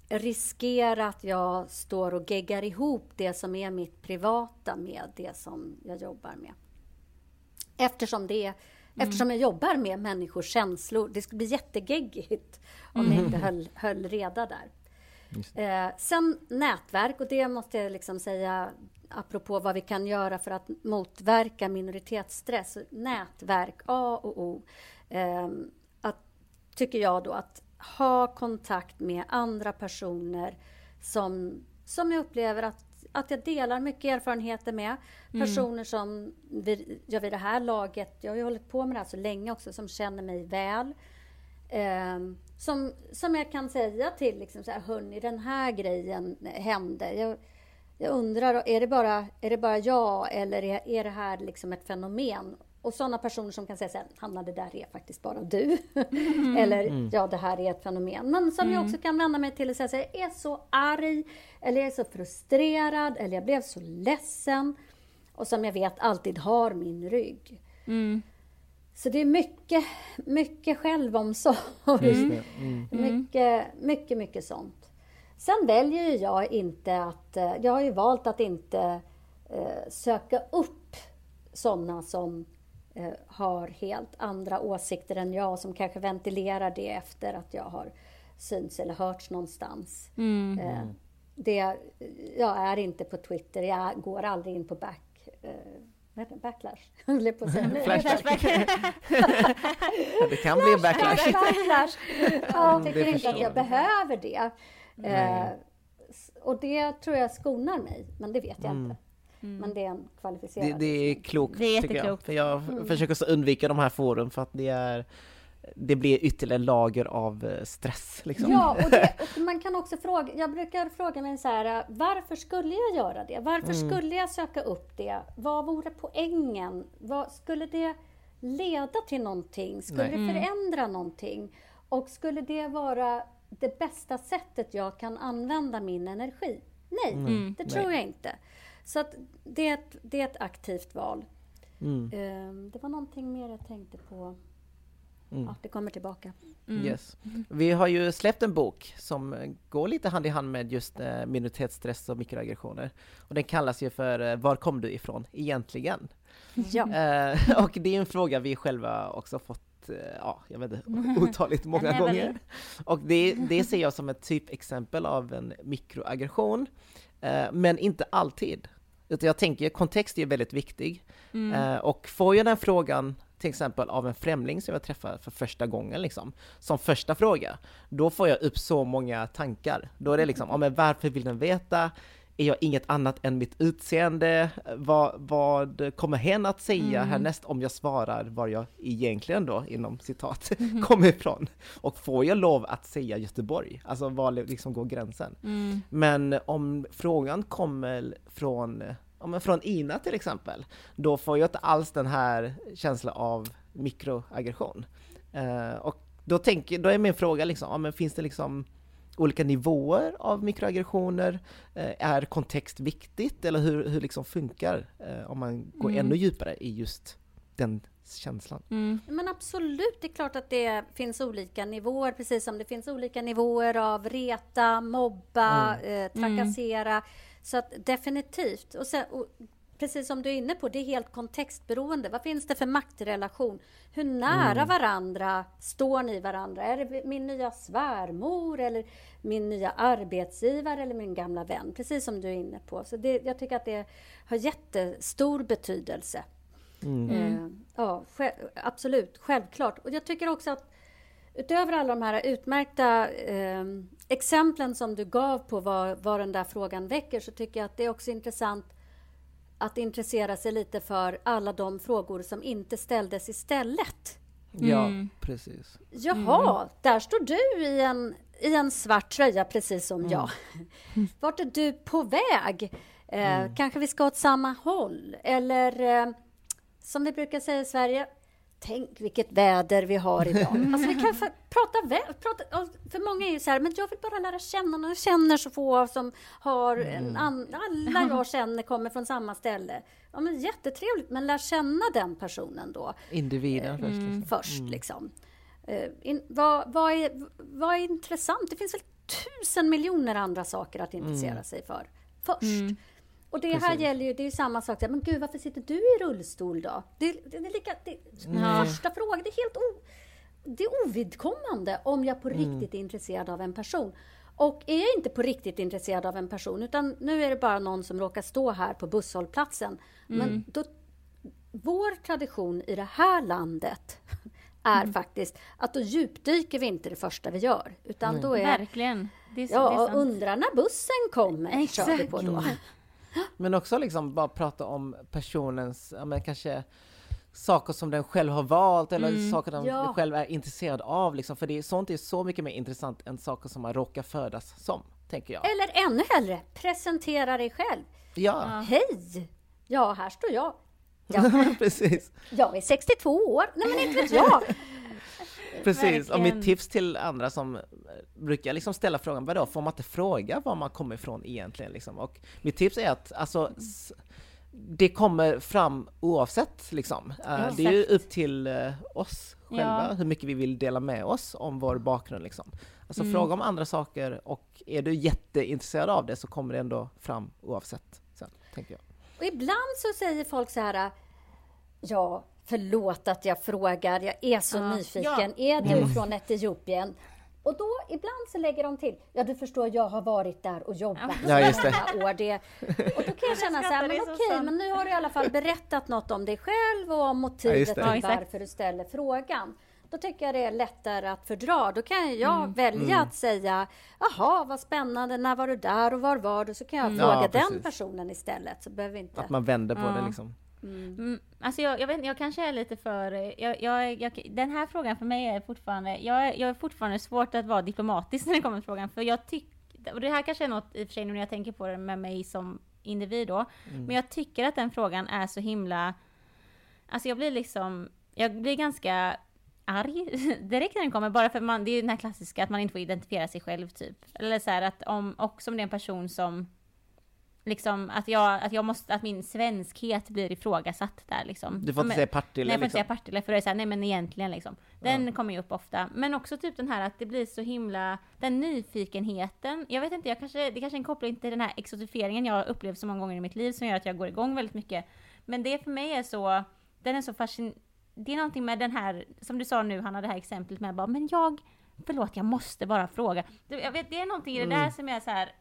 Speaker 3: riskera att jag står och geggar ihop det som är mitt privata med det som jag jobbar med. Eftersom, det, mm. eftersom jag jobbar med människors känslor. Det skulle bli jättegeggigt om mm. jag inte höll, höll reda där. Eh, sen nätverk, och det måste jag liksom säga apropå vad vi kan göra för att motverka minoritetsstress. Nätverk, A och O. Eh, att, tycker jag då att ha kontakt med andra personer som, som jag upplever att, att jag delar mycket erfarenheter med. Mm. Personer mm. som jag vid det här laget, jag har ju hållit på med det här så länge också, som känner mig väl. Eh, som, som jag kan säga till, liksom så här, hörni, den här grejen hände. Jag, jag undrar, är det, bara, är det bara jag eller är, är det här liksom ett fenomen? Och sådana personer som kan säga så här, Hanna det där är faktiskt bara du. Mm. eller mm. ja, det här är ett fenomen. Men som mm. jag också kan vända mig till och säga så här, jag är så arg, eller jag är så frustrerad, eller jag blev så ledsen. Och som jag vet alltid har min rygg. Mm. Så det är mycket, mycket självomsorg. Mm. Mycket, mycket, mycket sånt. Sen väljer jag inte att... Eh, jag har ju valt att inte eh, söka upp sådana som har helt andra åsikter än jag, som kanske ventilerar det efter att jag har synts eller hörts någonstans. Mm. Eh, det, jag är inte på Twitter, jag går aldrig in på back... Eh, Backlash, höll på att säga.
Speaker 2: det kan bli en backlash.
Speaker 3: backlash. Jag tycker inte att jag behöver det. Eh, och det tror jag skonar mig, men det vet jag mm. inte. Mm. Men det är en kvalificerad...
Speaker 2: Det, det är klokt,
Speaker 1: det är
Speaker 2: tycker jag. För jag mm. försöker så undvika de här forum för att det är det blir ytterligare lager av eh, stress. Liksom.
Speaker 3: Ja, och, det, och, man kan också fråga, jag brukar fråga mig så här, varför skulle jag göra det? Varför mm. skulle jag söka upp det? Vad vore poängen? Vad, skulle det leda till någonting? Skulle Nej. det mm. förändra mm. någonting? Och skulle det vara det bästa sättet jag kan använda min energi? Nej, mm. det tror Nej. jag inte. Så att det, är ett, det är ett aktivt val. Mm. Ehm, det var någonting mer jag tänkte på. Mm. Ja, det kommer tillbaka.
Speaker 2: Mm. Yes. Vi har ju släppt en bok som går lite hand i hand med just eh, minoritetsstress och mikroaggressioner. Och den kallas ju för eh, Var kom du ifrån egentligen? Ja. Eh, och det är en fråga vi själva också fått ja, jag vet inte, otaligt många gånger. Och det, det ser jag som ett typexempel av en mikroaggression. Men inte alltid. Jag tänker, kontext är väldigt viktig. Mm. Eh, och får jag den frågan till exempel av en främling som jag träffar för första gången liksom, som första fråga, då får jag upp så många tankar. Då är det liksom, ja men varför vill den veta? Är jag inget annat än mitt utseende? Vad, vad kommer hen att säga mm. härnäst om jag svarar var jag egentligen då, inom citat, mm. kommer ifrån? Och får jag lov att säga Göteborg? Alltså var liksom går gränsen? Mm. Men om frågan kommer från, ja, från Ina till exempel, då får jag inte alls den här känslan av mikroaggression. Uh, och då, tänker, då är min fråga liksom, ja, men finns det liksom olika nivåer av mikroaggressioner? Eh, är kontext viktigt eller hur, hur liksom funkar eh, om man går mm. ännu djupare i just den känslan?
Speaker 3: Mm. Men absolut, det är klart att det finns olika nivåer, precis som det finns olika nivåer av reta, mobba, mm. eh, trakassera. Så att definitivt. Och, sen, och precis som du är inne på, det är helt kontextberoende. Vad finns det för maktrelation? Hur nära mm. varandra står ni varandra? Är det min nya svärmor eller min nya arbetsgivare eller min gamla vän? Precis som du är inne på. Så det, jag tycker att det har jättestor betydelse. Mm. Eh, ja, absolut, självklart. Och jag tycker också att utöver alla de här utmärkta eh, exemplen som du gav på vad, vad den där frågan väcker så tycker jag att det är också intressant att intressera sig lite för alla de frågor som inte ställdes istället.
Speaker 2: Ja, mm. precis.
Speaker 3: Jaha, mm. där står du i en, i en svart tröja precis som mm. jag. Vart är du på väg? Eh, mm. Kanske vi ska åt samma håll? Eller eh, som vi brukar säga i Sverige, tänk vilket väder vi har idag. Alltså vi kan prata, prata, för många är ju så här, men jag vill bara lära känna någon. Jag känner så få som har, en, mm. alla jag känner kommer från samma ställe. Ja, men jättetrevligt, men lär känna den personen då.
Speaker 2: Individen först.
Speaker 3: Liksom. Mm. Först, mm. liksom. Uh, in, vad, vad, är, vad är intressant? Det finns väl tusen miljoner andra saker att intressera mm. sig för först. Och det Precis. här gäller ju, det är ju samma sak. Men gud, varför sitter du i rullstol då? Det, det, det är lika, det, mm. Första frågan, det är helt o, det är ovidkommande om jag på mm. riktigt är intresserad av en person. Och är jag inte på riktigt intresserad av en person, utan nu är det bara någon som råkar stå här på busshållplatsen. Mm. Men då, vår tradition i det här landet är mm. faktiskt att då djupdyker vi inte det första vi gör. Utan då är,
Speaker 1: Verkligen.
Speaker 3: Det är, ja, det är undra när bussen kommer, Exakt. kör vi på då.
Speaker 2: Men också liksom bara prata om personens, ja men kanske saker som den själv har valt eller mm. saker den ja. själv är intresserad av liksom. För det är, sånt är så mycket mer intressant än saker som man råkar födas som, tänker jag.
Speaker 3: Eller ännu hellre, presentera dig själv.
Speaker 2: Ja.
Speaker 3: Hej! Ja, här står jag.
Speaker 2: Ja. Precis.
Speaker 3: Jag är 62 år. Nej men inte vet jag.
Speaker 2: Precis, och mitt tips till andra som brukar liksom ställa frågan, vadå, får man inte fråga var man kommer ifrån egentligen? Liksom? Och mitt tips är att alltså, det kommer fram oavsett liksom. Ja, det är ju upp till uh, oss själva ja. hur mycket vi vill dela med oss om vår bakgrund liksom. Alltså mm. fråga om andra saker och är du jätteintresserad av det så kommer det ändå fram oavsett sen, tänker jag.
Speaker 3: Och ibland så säger folk så här, ja, Förlåt att jag frågar, jag är så ja. nyfiken. Ja. Är du mm. från Etiopien? Och då ibland så lägger de till, ja du förstår jag har varit där och jobbat
Speaker 2: ja, just det.
Speaker 3: år. Det, och då kan jag känna så här, men okej, men nu har du i alla fall berättat något om dig själv och om motivet ja, till varför du ställer frågan. Då tycker jag det är lättare att fördra. Då kan jag mm. välja mm. att säga, jaha vad spännande, när var du där och var var du? Så kan jag mm. fråga den personen istället. Så behöver inte...
Speaker 2: Att man vänder på det liksom.
Speaker 1: Mm. mm. Alltså jag, jag, vet, jag kanske är lite för... Jag, jag, jag, den här frågan för mig är fortfarande... Jag, jag är fortfarande svårt att vara diplomatisk när det kommer till frågan, för jag tycker... Och det här kanske är något i och för sig nu när jag tänker på det med mig som individ då, mm. men jag tycker att den frågan är så himla... Alltså jag blir liksom... Jag blir ganska arg direkt när den kommer, bara för man, det är ju den här klassiska att man inte får identifiera sig själv typ. Eller så här att om, och som det är en person som liksom att jag, att jag måste, att min svenskhet blir ifrågasatt där liksom.
Speaker 2: Du får inte men, säga Partille
Speaker 1: Nej, jag får
Speaker 2: inte
Speaker 1: säga liksom. Partille, för det är såhär, nej men egentligen liksom. Den ja. kommer ju upp ofta. Men också typ den här att det blir så himla, den nyfikenheten. Jag vet inte, jag kanske, det kanske är en koppling till den här exotifieringen jag har upplevt så många gånger i mitt liv som gör att jag går igång väldigt mycket. Men det för mig är så, den är så fascinerande. Det är någonting med den här, som du sa nu Hanna, det här exemplet med bara, men jag, förlåt jag måste bara fråga. Jag vet, det är någonting i det mm. där som är så här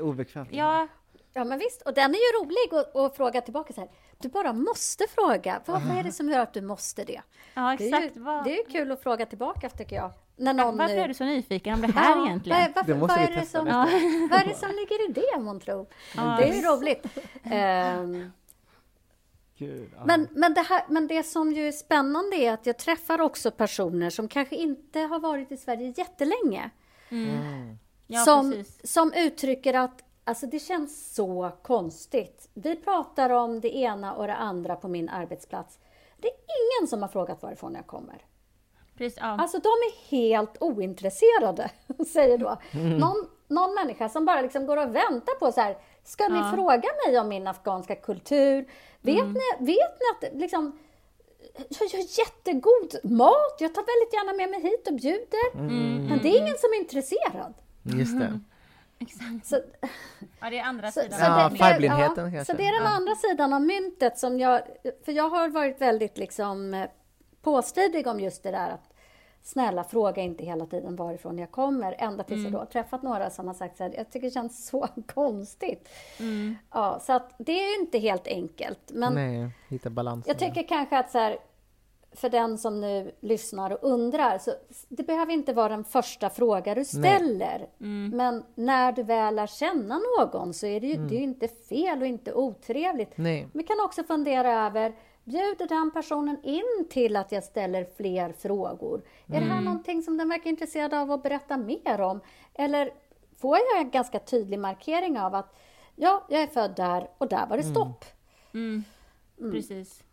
Speaker 2: Obekvämt.
Speaker 3: Ja, Ja, men visst. Och den är ju rolig att, att fråga tillbaka så här. Du bara måste fråga. Vad, vad är det som gör att du måste det?
Speaker 1: Ja, exakt. Det är
Speaker 3: ju, det är ju kul att fråga tillbaka, tycker jag. När någon
Speaker 1: Varför är du så nyfiken om det här ja, egentligen?
Speaker 2: Var, varför, det måste vad, är det
Speaker 3: som, ja. vad är det som ligger i det, månntro? Ja, det är ju roligt. Um, Gud, men, men, det här, men det som ju är spännande är att jag träffar också personer som kanske inte har varit i Sverige jättelänge. Mm. Mm. Ja, som, som uttrycker att Alltså det känns så konstigt. Vi pratar om det ena och det andra på min arbetsplats. Det är ingen som har frågat varifrån jag kommer.
Speaker 1: Precis, ja.
Speaker 3: Alltså de är helt ointresserade, säger då. Mm. Någon, någon människa som bara liksom går och väntar på så här, ska ni ja. fråga mig om min afghanska kultur? Vet, mm. ni, vet ni att liksom, jag gör jättegod mat, jag tar väldigt gärna med mig hit och bjuder. Mm. Men det är ingen som är intresserad.
Speaker 2: Just det.
Speaker 1: Exakt.
Speaker 3: Så,
Speaker 1: Ja, det är andra
Speaker 3: så,
Speaker 1: sidan.
Speaker 3: så
Speaker 2: Ja,
Speaker 1: av
Speaker 3: det,
Speaker 2: färgblindheten
Speaker 3: ja,
Speaker 2: kanske.
Speaker 3: Så det är den
Speaker 2: Ja.
Speaker 3: andra sidan av myntet som jag... För jag har varit väldigt liksom eh, påstridig om just det där att snälla fråga inte hela tiden varifrån jag kommer. Ända tills
Speaker 1: Mm.
Speaker 3: jag då har träffat några som har sagt så här, jag tycker det känns så konstigt.
Speaker 1: Mm.
Speaker 3: Ja, så att det är ju inte helt enkelt. Men
Speaker 2: Nej, hitta balansen.
Speaker 3: jag tycker kanske att så här, för den som nu lyssnar och undrar, så det behöver inte vara den första fråga du ställer.
Speaker 1: Mm.
Speaker 3: Men när du väl lär känna någon så är det ju, det är ju inte fel och inte otrevligt.
Speaker 2: Nej.
Speaker 3: Vi kan också fundera över, bjuder den personen in till att jag ställer fler frågor? Är det här någonting som den verkar intresserad av att berätta mer om? Eller får jag en ganska tydlig markering av att ja, jag är född där och där var det stopp.
Speaker 1: Mm. Precis.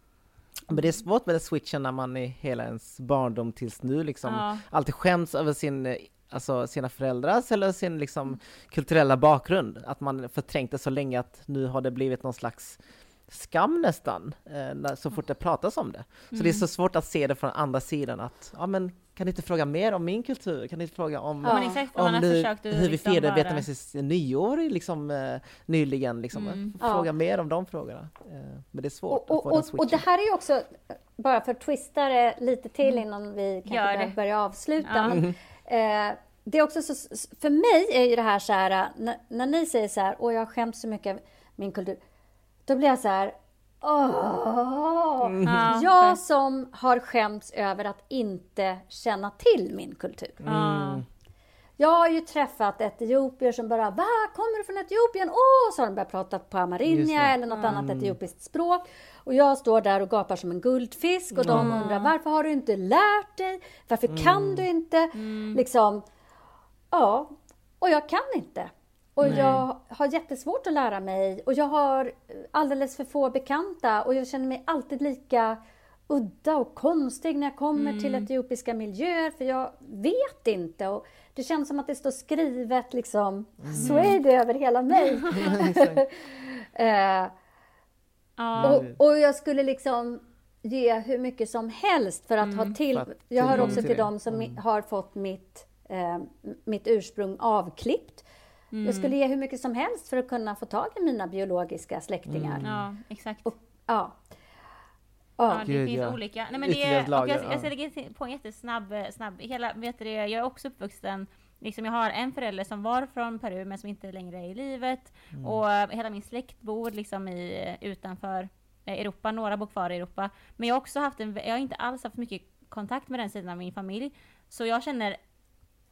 Speaker 2: Men det är svårt med switchen när man i hela ens barndom tills nu liksom
Speaker 1: Ja.
Speaker 2: alltid skäms över sin, eh, alltså sina föräldrars eller sin liksom kulturella bakgrund. Att man förträngt det så länge att nu har det blivit någon slags skam nästan, eh, när, så fort det pratas om det. Så det är så svårt att se det från andra sidan att, ja men kan ni inte fråga mer om min kultur? Kan ni inte fråga om,
Speaker 1: Ja, exakt
Speaker 2: om nu, hur vi
Speaker 1: liksom
Speaker 2: firar
Speaker 1: vara-
Speaker 2: vietnamesiskt nyår liksom, eh, nyligen? Liksom.
Speaker 1: Mm.
Speaker 2: Fråga
Speaker 3: Ja.
Speaker 2: mer om de frågorna. Eh, men det är svårt
Speaker 3: Och,
Speaker 2: att få
Speaker 3: och,
Speaker 2: den
Speaker 3: och, och
Speaker 2: switchen.
Speaker 3: det här är ju också, bara för att twista det lite till innan vi kanske börjar- avsluta.
Speaker 1: Ja.
Speaker 3: Men, eh, det är också så, för mig är ju det här så här, när, när ni säger så här, åh jag har skämt så mycket av min kultur, då blir jag så här, åh!
Speaker 2: Mm.
Speaker 1: Ja,
Speaker 3: Jag som har skämts över att inte känna till min kultur.
Speaker 1: Ja.
Speaker 3: Jag har ju träffat etiopier som bara Va, kommer du från Etiopien? Åh! Så har de börjat prata på amarinja eller något annat etiopiskt språk. Och jag står där och gapar som en guldfisk och de undrar varför har du inte lärt dig? Varför kan du inte? Liksom, ja, och jag kan inte. Och jag har jättesvårt att lära mig. Och jag har alldeles för få bekanta. Och jag känner mig alltid lika udda och konstig när jag kommer till etiopiska miljöer. För jag vet inte. Och det känns som att det står skrivet liksom, så är det över hela mig. eh, och, och jag skulle liksom ge hur mycket som helst för att ha till... Jag hör också
Speaker 2: till
Speaker 3: till dem som mi- har fått mitt, eh, mitt ursprung avklippt. Jag skulle ge hur mycket som helst för att kunna få tag i mina biologiska släktingar.
Speaker 1: ja, exakt.
Speaker 3: Och, ja.
Speaker 1: Ja, det
Speaker 2: Gud,
Speaker 1: finns
Speaker 2: ja.
Speaker 1: olika. Nej, men det är, och
Speaker 2: lager,
Speaker 1: jag,
Speaker 2: ja.
Speaker 1: jag lägga till- på en jättesnabb, snabb, hela, vet du det, jag är också uppvuxen, liksom jag har en förälder som var från Peru men som inte längre är i livet.
Speaker 2: Mm.
Speaker 1: Och eh, hela min släkt bor liksom i, eh, utanför eh, Europa, några bor kvar i Europa. Men jag har också haft en, jag har inte alls haft mycket kontakt med den sidan av min familj. Så jag känner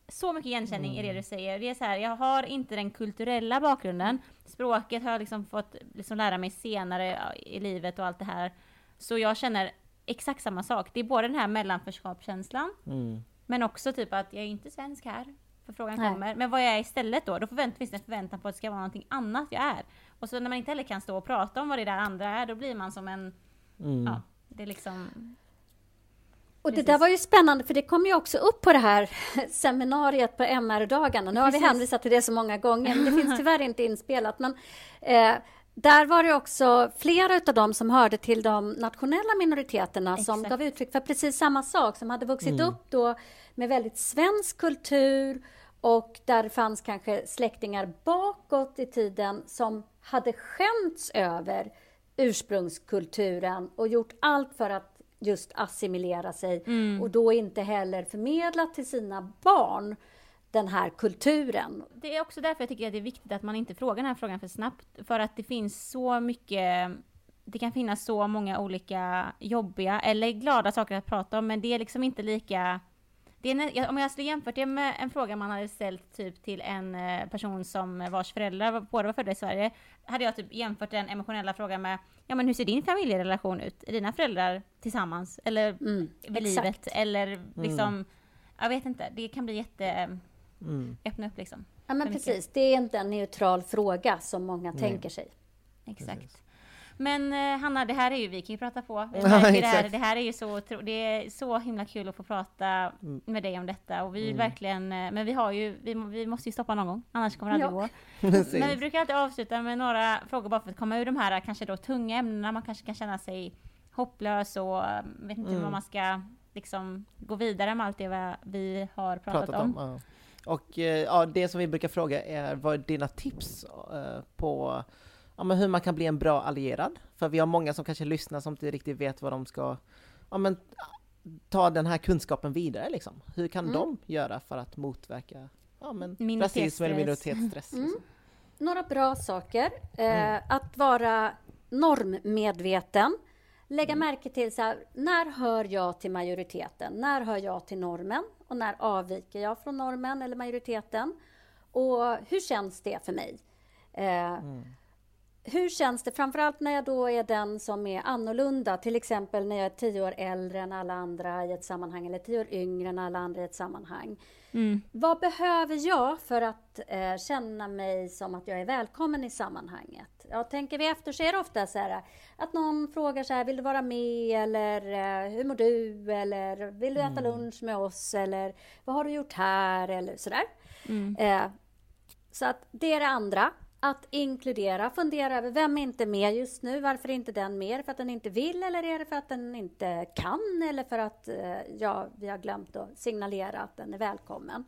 Speaker 1: så mycket igenkänning i det du säger. Det är så här, jag har inte den kulturella bakgrunden. Språket har jag liksom fått liksom lära mig senare i livet och allt det här. Så jag känner exakt samma sak. Det är både den här mellanförskapskänslan,
Speaker 2: Mm.
Speaker 1: men också typ att jag är inte svensk här. För frågan
Speaker 3: Nej.
Speaker 1: kommer. Men vad jag är istället då? Då förvänt, finns det en förväntan på att det ska vara någonting annat jag är. Och så när man inte heller kan stå och prata om vad det där andra är, då blir man som en...
Speaker 2: Mm.
Speaker 1: Ja, det är liksom...
Speaker 3: Och det
Speaker 1: Precis.
Speaker 3: där var ju spännande för det kom ju också upp på det här seminariet på MR-dagarna. Nu har vi hänvisat till det så många gånger, men det finns tyvärr inte inspelat. Men eh, där var det också flera av dem som hörde till de nationella minoriteterna som
Speaker 1: Exakt.
Speaker 3: gav uttryck för precis samma sak, som hade vuxit upp då med väldigt svensk kultur och där det fanns kanske släktingar bakåt i tiden som hade skämts över ursprungskulturen och gjort allt för att just assimilera sig och då inte heller förmedlat till sina barn den här kulturen.
Speaker 1: Det är också därför jag tycker att det är viktigt att man inte frågar den här frågan för snabbt. För att det finns så mycket, det kan finnas så många olika jobbiga eller glada saker att prata om, men det är liksom inte lika det är, om jag skulle jämfört det med en fråga man hade ställt typ till en eh, person som vars föräldrar båda var födda i Sverige, hade jag typ jämfört den emotionella frågan med, ja men hur ser din familjerelation ut? Är dina föräldrar tillsammans? Eller
Speaker 3: Mm,
Speaker 1: vid livet? Eller liksom, jag vet inte, det kan bli jätte,
Speaker 2: Mm.
Speaker 1: öppna upp liksom.
Speaker 3: Ja, men
Speaker 1: mycket.
Speaker 3: precis. Det är inte en neutral fråga som många tänker sig.
Speaker 1: Exakt. Men eh, Hanna, det här är ju, vi kan ju prata på. Vi
Speaker 2: Ja,
Speaker 1: märker det, här, det här är ju så, det är så himla kul att få prata med dig om detta. Och vi vill verkligen, eh, men vi har ju, vi, vi måste ju stoppa någon gång, annars kommer det aldrig
Speaker 3: Ja.
Speaker 1: gå. Men vi brukar alltid avsluta med några frågor bara för att komma ur de här kanske då tunga ämnena. Man kanske kan känna sig hopplös och eh, vet inte
Speaker 2: Mm.
Speaker 1: vad man ska liksom gå vidare med allt det vi- har pratat,
Speaker 2: Pratat
Speaker 1: om.
Speaker 2: om. Ja. Och eh, ja, det som vi brukar fråga är vad är dina tips eh, på ja, men hur man kan bli en bra allierad? För vi har många som kanske lyssnar som inte riktigt vet vad de ska ja, men, ta den här kunskapen vidare liksom. Hur kan
Speaker 3: Mm.
Speaker 2: de göra för att motverka ja, men, rasism eller minoritetsstress?
Speaker 3: Mm.
Speaker 2: Liksom?
Speaker 3: Några bra saker. Eh,
Speaker 2: Mm.
Speaker 3: Att vara normmedveten. Lägga
Speaker 2: Mm.
Speaker 3: märke till så här, när hör jag till majoriteten? När hör jag till normen? Och när avviker jag från normen eller majoriteten? Och hur känns det för mig? Eh,
Speaker 2: Mm.
Speaker 3: Hur känns det, framförallt när jag då är den som är annorlunda, till exempel när jag är tio år äldre än alla andra i ett sammanhang eller tio år yngre än alla andra i ett sammanhang.
Speaker 1: Mm.
Speaker 3: Vad behöver jag för att eh, känna mig som att jag är välkommen i sammanhanget? Ja, tänker vi efter så är det ofta så här att någon frågar så här, vill du vara med eller eh, hur mår du eller vill du äta lunch med oss eller vad har du gjort här eller sådär.
Speaker 1: Mm.
Speaker 3: Eh, så att det är det andra. Att inkludera, fundera över vem är inte med just nu? Varför är inte den med? För att den inte vill eller är det för att den inte kan? Eller för att eh, ja, vi har glömt att signalera att den är välkommen?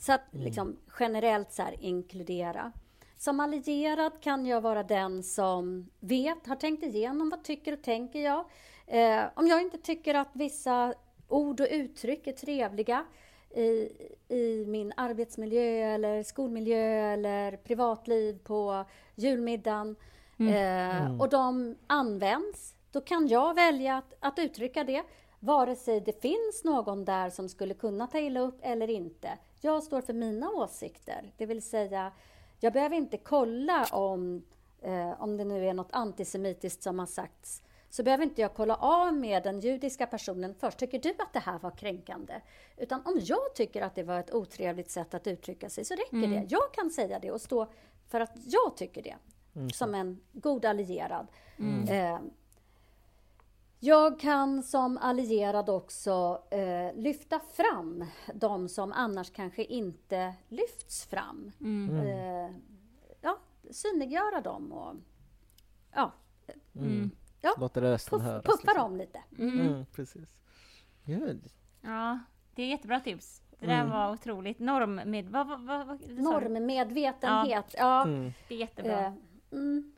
Speaker 3: Så att liksom generellt så här inkludera. Som allierad kan jag vara den som vet, har tänkt igenom vad tycker och tänker jag. Eh, om jag inte tycker att vissa ord och uttryck är trevliga i, i min arbetsmiljö eller skolmiljö eller privatliv på julmiddagen. Eh, och de används, då kan jag välja att, att uttrycka det vare sig det finns någon där som skulle kunna ta illa upp eller inte. Jag står för mina åsikter, det vill säga jag behöver inte kolla om, eh, om det nu är något antisemitiskt som har sagts så behöver inte jag kolla av med den judiska personen först. Tycker du att det här var kränkande? Utan om jag tycker att det var ett otrevligt sätt att uttrycka sig så räcker det. Jag kan säga det och stå för att jag tycker det. Som en god allierad. Eh, jag kan som allierad också eh, lyfta fram de som annars kanske inte lyfts fram. Eh, ja, synliggöra dem och ja,
Speaker 2: Mm.
Speaker 3: Ja
Speaker 2: Låter rösten
Speaker 3: puff,
Speaker 2: höras.
Speaker 3: puffa
Speaker 2: liksom.
Speaker 3: dem lite.
Speaker 2: Mm, precis. Gud.
Speaker 1: Ja, det är jättebra tips. Det där var otroligt. Norm med... Vad, vad, vad?
Speaker 3: Normmedvetenhet, ja.
Speaker 2: Mm.
Speaker 1: Det är jättebra.
Speaker 3: Eh, mm,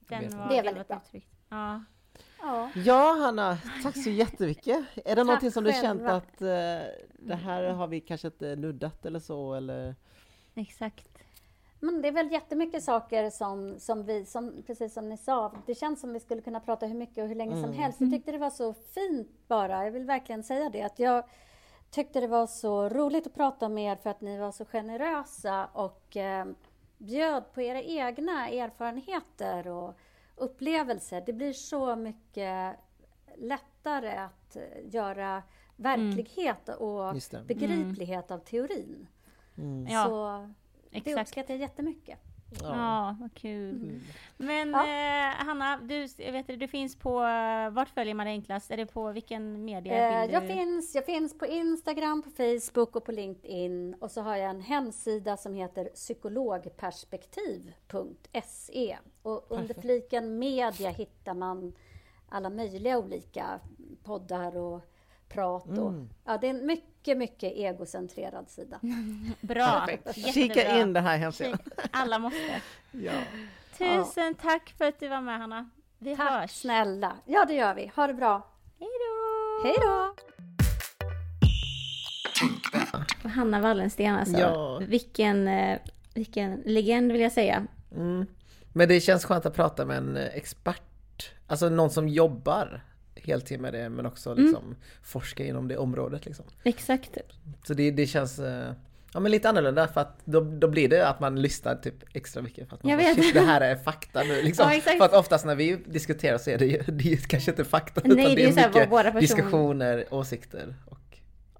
Speaker 1: Den var
Speaker 3: Det är
Speaker 1: väldigt
Speaker 3: bra.
Speaker 1: uttryckt. Ja.
Speaker 3: ja.
Speaker 2: Ja, Hanna, tack så jättemycket. Är det någonting som du känt
Speaker 3: själva.
Speaker 2: att eh, det här har vi kanske inte nuddat eller så, eller?
Speaker 1: Exakt.
Speaker 3: Men det är väl jättemycket saker som, som vi, som, precis som ni sa, det känns som vi skulle kunna prata hur mycket och hur länge som helst. Jag tyckte det var så fint bara, jag vill verkligen säga det, att jag tyckte det var så roligt att prata med er för att ni var så generösa och eh, bjöd på era egna erfarenheter och upplevelser. Det blir så mycket lättare att eh, göra verklighet och
Speaker 2: Just det.
Speaker 3: begriplighet av teorin.
Speaker 2: Mm.
Speaker 1: Ja,
Speaker 3: Så det
Speaker 1: exakt.
Speaker 3: uppskattar jag jättemycket.
Speaker 1: Ja, vad kul. Men
Speaker 3: Ja.
Speaker 1: eh, Hanna, du, vet, det, du finns på... eh, Vart följer man dig enklast? Är det på vilken media
Speaker 3: Eh, jag,
Speaker 1: du-
Speaker 3: finns, jag finns på Instagram, på Facebook och på LinkedIn. Och så har jag en hemsida som heter psykologperspektiv.se. Och under fliken media hittar man alla möjliga olika poddar och prat. Och,
Speaker 2: Mm.
Speaker 3: ja, det är en mycket, mycket egocentrerad sida.
Speaker 1: Bra,
Speaker 2: Kika in det här hemsidan.
Speaker 1: Alla måste.
Speaker 2: Ja.
Speaker 1: Tusen tack för att du var med Hanna. Vi
Speaker 3: Tack
Speaker 1: hörs.
Speaker 3: snälla! Ja, det gör vi. Ha det bra.
Speaker 1: Hej då!
Speaker 3: Hej då!
Speaker 1: Hanna Wallensten alltså.
Speaker 2: Ja.
Speaker 1: Vilken, eh, vilken legend vill jag säga.
Speaker 2: Mm. Men det känns skönt att prata med en eh, expert, alltså någon som jobbar heltid med det men också liksom forskar inom det området liksom.
Speaker 1: Exakt.
Speaker 2: Så det, det känns eh, ja, men lite annorlunda för att då, då blir det att man lyssnar typ extra mycket för att man
Speaker 1: Jag
Speaker 2: bara,
Speaker 1: vet.
Speaker 2: "Shit, det här är fakta nu liksom.
Speaker 1: Ja.
Speaker 2: För att oftast när vi diskuterar så är det ju, det är kanske inte fakta
Speaker 1: Nej,
Speaker 2: utan
Speaker 1: det är
Speaker 2: det är mycket
Speaker 1: våra person-
Speaker 2: diskussioner, åsikter och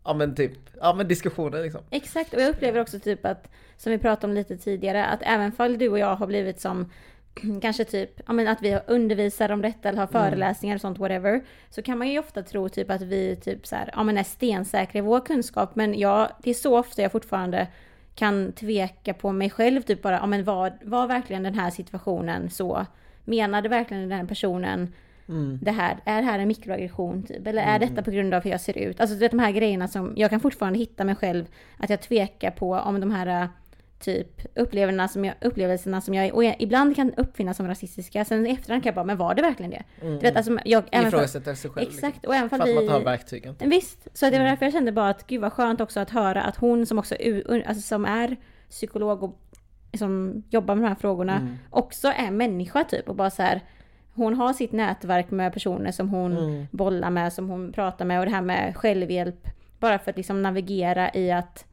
Speaker 2: ja men typ, ja men diskussioner liksom.
Speaker 1: Exakt, och jag upplever också typ att, som vi pratade om lite tidigare, att även fall du och jag har blivit som kanske typ, ja men att vi undervisar om detta eller har föreläsningar och sånt whatever, så kan man ju ofta tro typ att vi typ så här, ja men är stensäkra i vår kunskap, men jag, det är så ofta jag fortfarande kan tveka på mig själv, typ bara, ja men var, var verkligen den här situationen så? Menade verkligen den här personen
Speaker 2: Mm.
Speaker 1: det här, är det här en mikroaggression typ? Eller är detta på grund av hur jag ser ut? Alltså du vet de här grejerna som, jag kan fortfarande hitta mig själv, att jag tvekar på om de här typ upplevelserna som jag, upplevelserna som jag och jag, ibland kan uppfinnas som rasistiska, sen i efterhand kan jag bara, men var det verkligen det? Du vet alltså, jag... även
Speaker 2: Ifrågasätta sig själv.
Speaker 1: Exakt, och även
Speaker 2: Liksom. För att man
Speaker 1: vi...
Speaker 2: inte har verktygen.
Speaker 1: Visst, så det var
Speaker 2: Mm.
Speaker 1: därför jag kände bara att gud vad skönt också att höra att hon som också alltså, som är psykolog och som jobbar med de här frågorna
Speaker 2: Mm.
Speaker 1: också är människa typ och bara så här hon har sitt nätverk med personer som hon
Speaker 2: Mm.
Speaker 1: bollar med, som hon pratar med och det här med självhjälp. Bara för att liksom navigera i att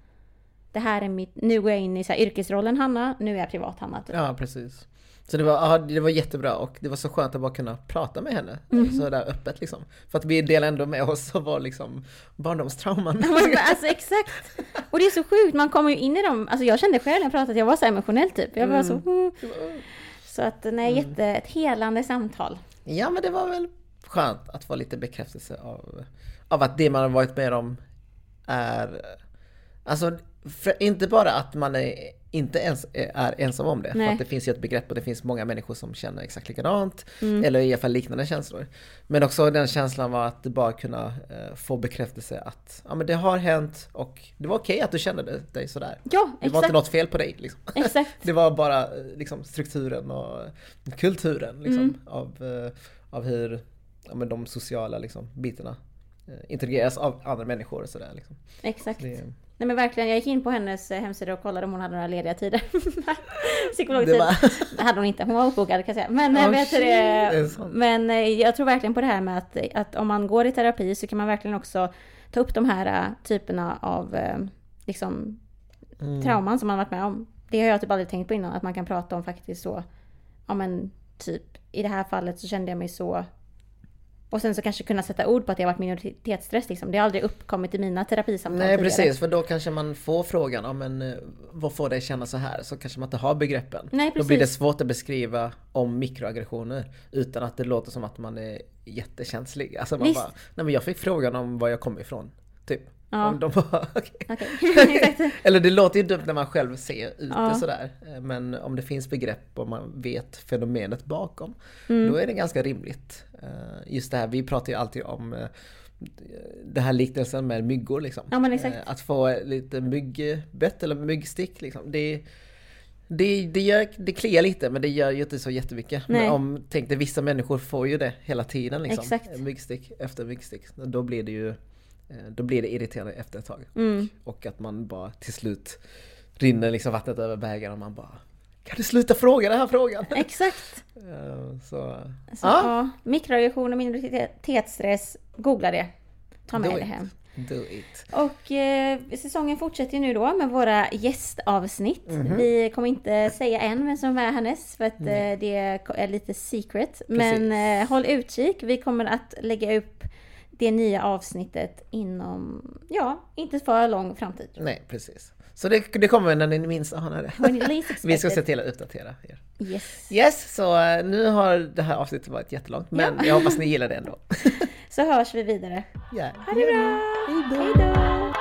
Speaker 1: det här är mitt, nu går jag in i så yrkesrollen Hanna, nu är jag privat Hanna. Typ.
Speaker 2: Ja, precis. Så det var, ja, det var jättebra och det var så skönt att bara kunna prata med henne
Speaker 1: Mm.
Speaker 2: så där öppet liksom. För att vi delar ändå med oss av vår liksom barndomstrauman.
Speaker 1: Alltså exakt! Och det är så sjukt, man kommer ju in i dem. Alltså jag kände själv när jag pratade att jag var så emotionell typ. Jag var så... Mm. Så att nej, jätte, ett helande samtal.
Speaker 2: Ja men det var väl skönt att få lite bekräftelse av, av att det man har varit med om är Alltså, för inte bara att man är, inte ens är ensam om det. För
Speaker 1: Nej.
Speaker 2: att det finns ju ett begrepp och det finns många människor som känner exakt likadant.
Speaker 1: Mm.
Speaker 2: Eller i alla fall liknande känslor. Men också den känslan av att bara kunna eh, få bekräftelse att ja, men det har hänt och det var okej att du kände dig sådär.
Speaker 1: Ja,
Speaker 2: Det var
Speaker 1: exakt.
Speaker 2: inte något fel på dig. Liksom.
Speaker 1: Exakt.
Speaker 2: Det var bara eh, liksom, strukturen och kulturen liksom,
Speaker 1: Mm.
Speaker 2: av, eh, av hur ja, men de sociala liksom, bitarna integreras av andra människor och sådär. Liksom.
Speaker 1: Exakt.
Speaker 2: Det,
Speaker 1: Nej men verkligen, jag gick in på hennes eh, hemsida och kollade om hon hade några lediga tider. Psykologtid.
Speaker 2: det
Speaker 1: hade hon inte, hon var uppbokad kan jag säga. Men, eh,
Speaker 2: Oh,
Speaker 1: vet du
Speaker 2: shit,
Speaker 1: det, men eh, jag tror verkligen på det här med att, att om man går i terapi så kan man verkligen också ta upp de här eh, typerna av eh, liksom,
Speaker 2: mm,
Speaker 1: trauman som man varit med om. Det har jag typ aldrig tänkt på innan, att man kan prata om faktiskt så, ja men typ i det här fallet så kände jag mig så och sen så kanske kunna sätta ord på att det har varit minoritetsstress liksom. Det har aldrig uppkommit i mina terapisamtal
Speaker 2: Nej
Speaker 1: tidigare.
Speaker 2: precis, för då kanske man får frågan, ja, men, eh, vad får dig känna så här? Så kanske man inte har begreppen.
Speaker 1: Nej,
Speaker 2: Då blir det svårt att beskriva om mikroaggressioner utan att det låter som att man är jättekänslig. Alltså man
Speaker 1: Visst.
Speaker 2: bara, nej men jag fick frågan om var jag kommer ifrån. Typ.
Speaker 1: Ja.
Speaker 2: Om de bara. Okej,
Speaker 1: exakt.
Speaker 2: Eller det låter ju dumt när man själv ser ut
Speaker 1: Ja.
Speaker 2: det sådär. Men om det finns begrepp och man vet fenomenet bakom,
Speaker 1: Mm.
Speaker 2: då är det ganska rimligt. Eh, Just det här, vi pratar ju alltid om eh, den här liknelsen med myggor liksom.
Speaker 1: Ja.
Speaker 2: Eh, Att få lite myggbett eller myggstick liksom. Det, det, det, gör, det kliar lite men det gör ju inte så jättemycket.
Speaker 1: Nej.
Speaker 2: Men om, tänk dig vissa människor får ju det hela tiden liksom.
Speaker 1: Exakt.
Speaker 2: Myggstick efter myggstick. Då blir det ju då blir det irriterande efter ett tag.
Speaker 1: Mm.
Speaker 2: Och att man bara till slut rinner liksom vattnet över bägaren och man bara Kan du sluta fråga den här frågan?
Speaker 1: Exakt.
Speaker 2: Eh, Så,
Speaker 1: Så,
Speaker 2: Ja.
Speaker 1: ja. Mikroaggression och minoritetsstress, googla det. Ta med
Speaker 2: Do
Speaker 1: det hem.
Speaker 2: do it.
Speaker 1: Och eh, säsongen fortsätter ju nu då med våra gästavsnitt.
Speaker 2: Mhm.
Speaker 1: Vi kommer inte säga än vem som är härnäst för att eh, det är lite secret. Men eh, håll utkik. Vi kommer att lägga upp det nya avsnittet inom, ja, inte för lång framtid.
Speaker 2: Nej precis. Så det, det kommer när ni minst anar det. Vi ska se till att uppdatera er.
Speaker 1: Yes.
Speaker 2: Yes, så eh, nu har det här avsnittet varit jättelångt men
Speaker 1: Ja.
Speaker 2: jag hoppas ni gillar det ändå.
Speaker 1: Så hörs vi vidare.
Speaker 2: Ja,
Speaker 1: Ha det bra! Hej då!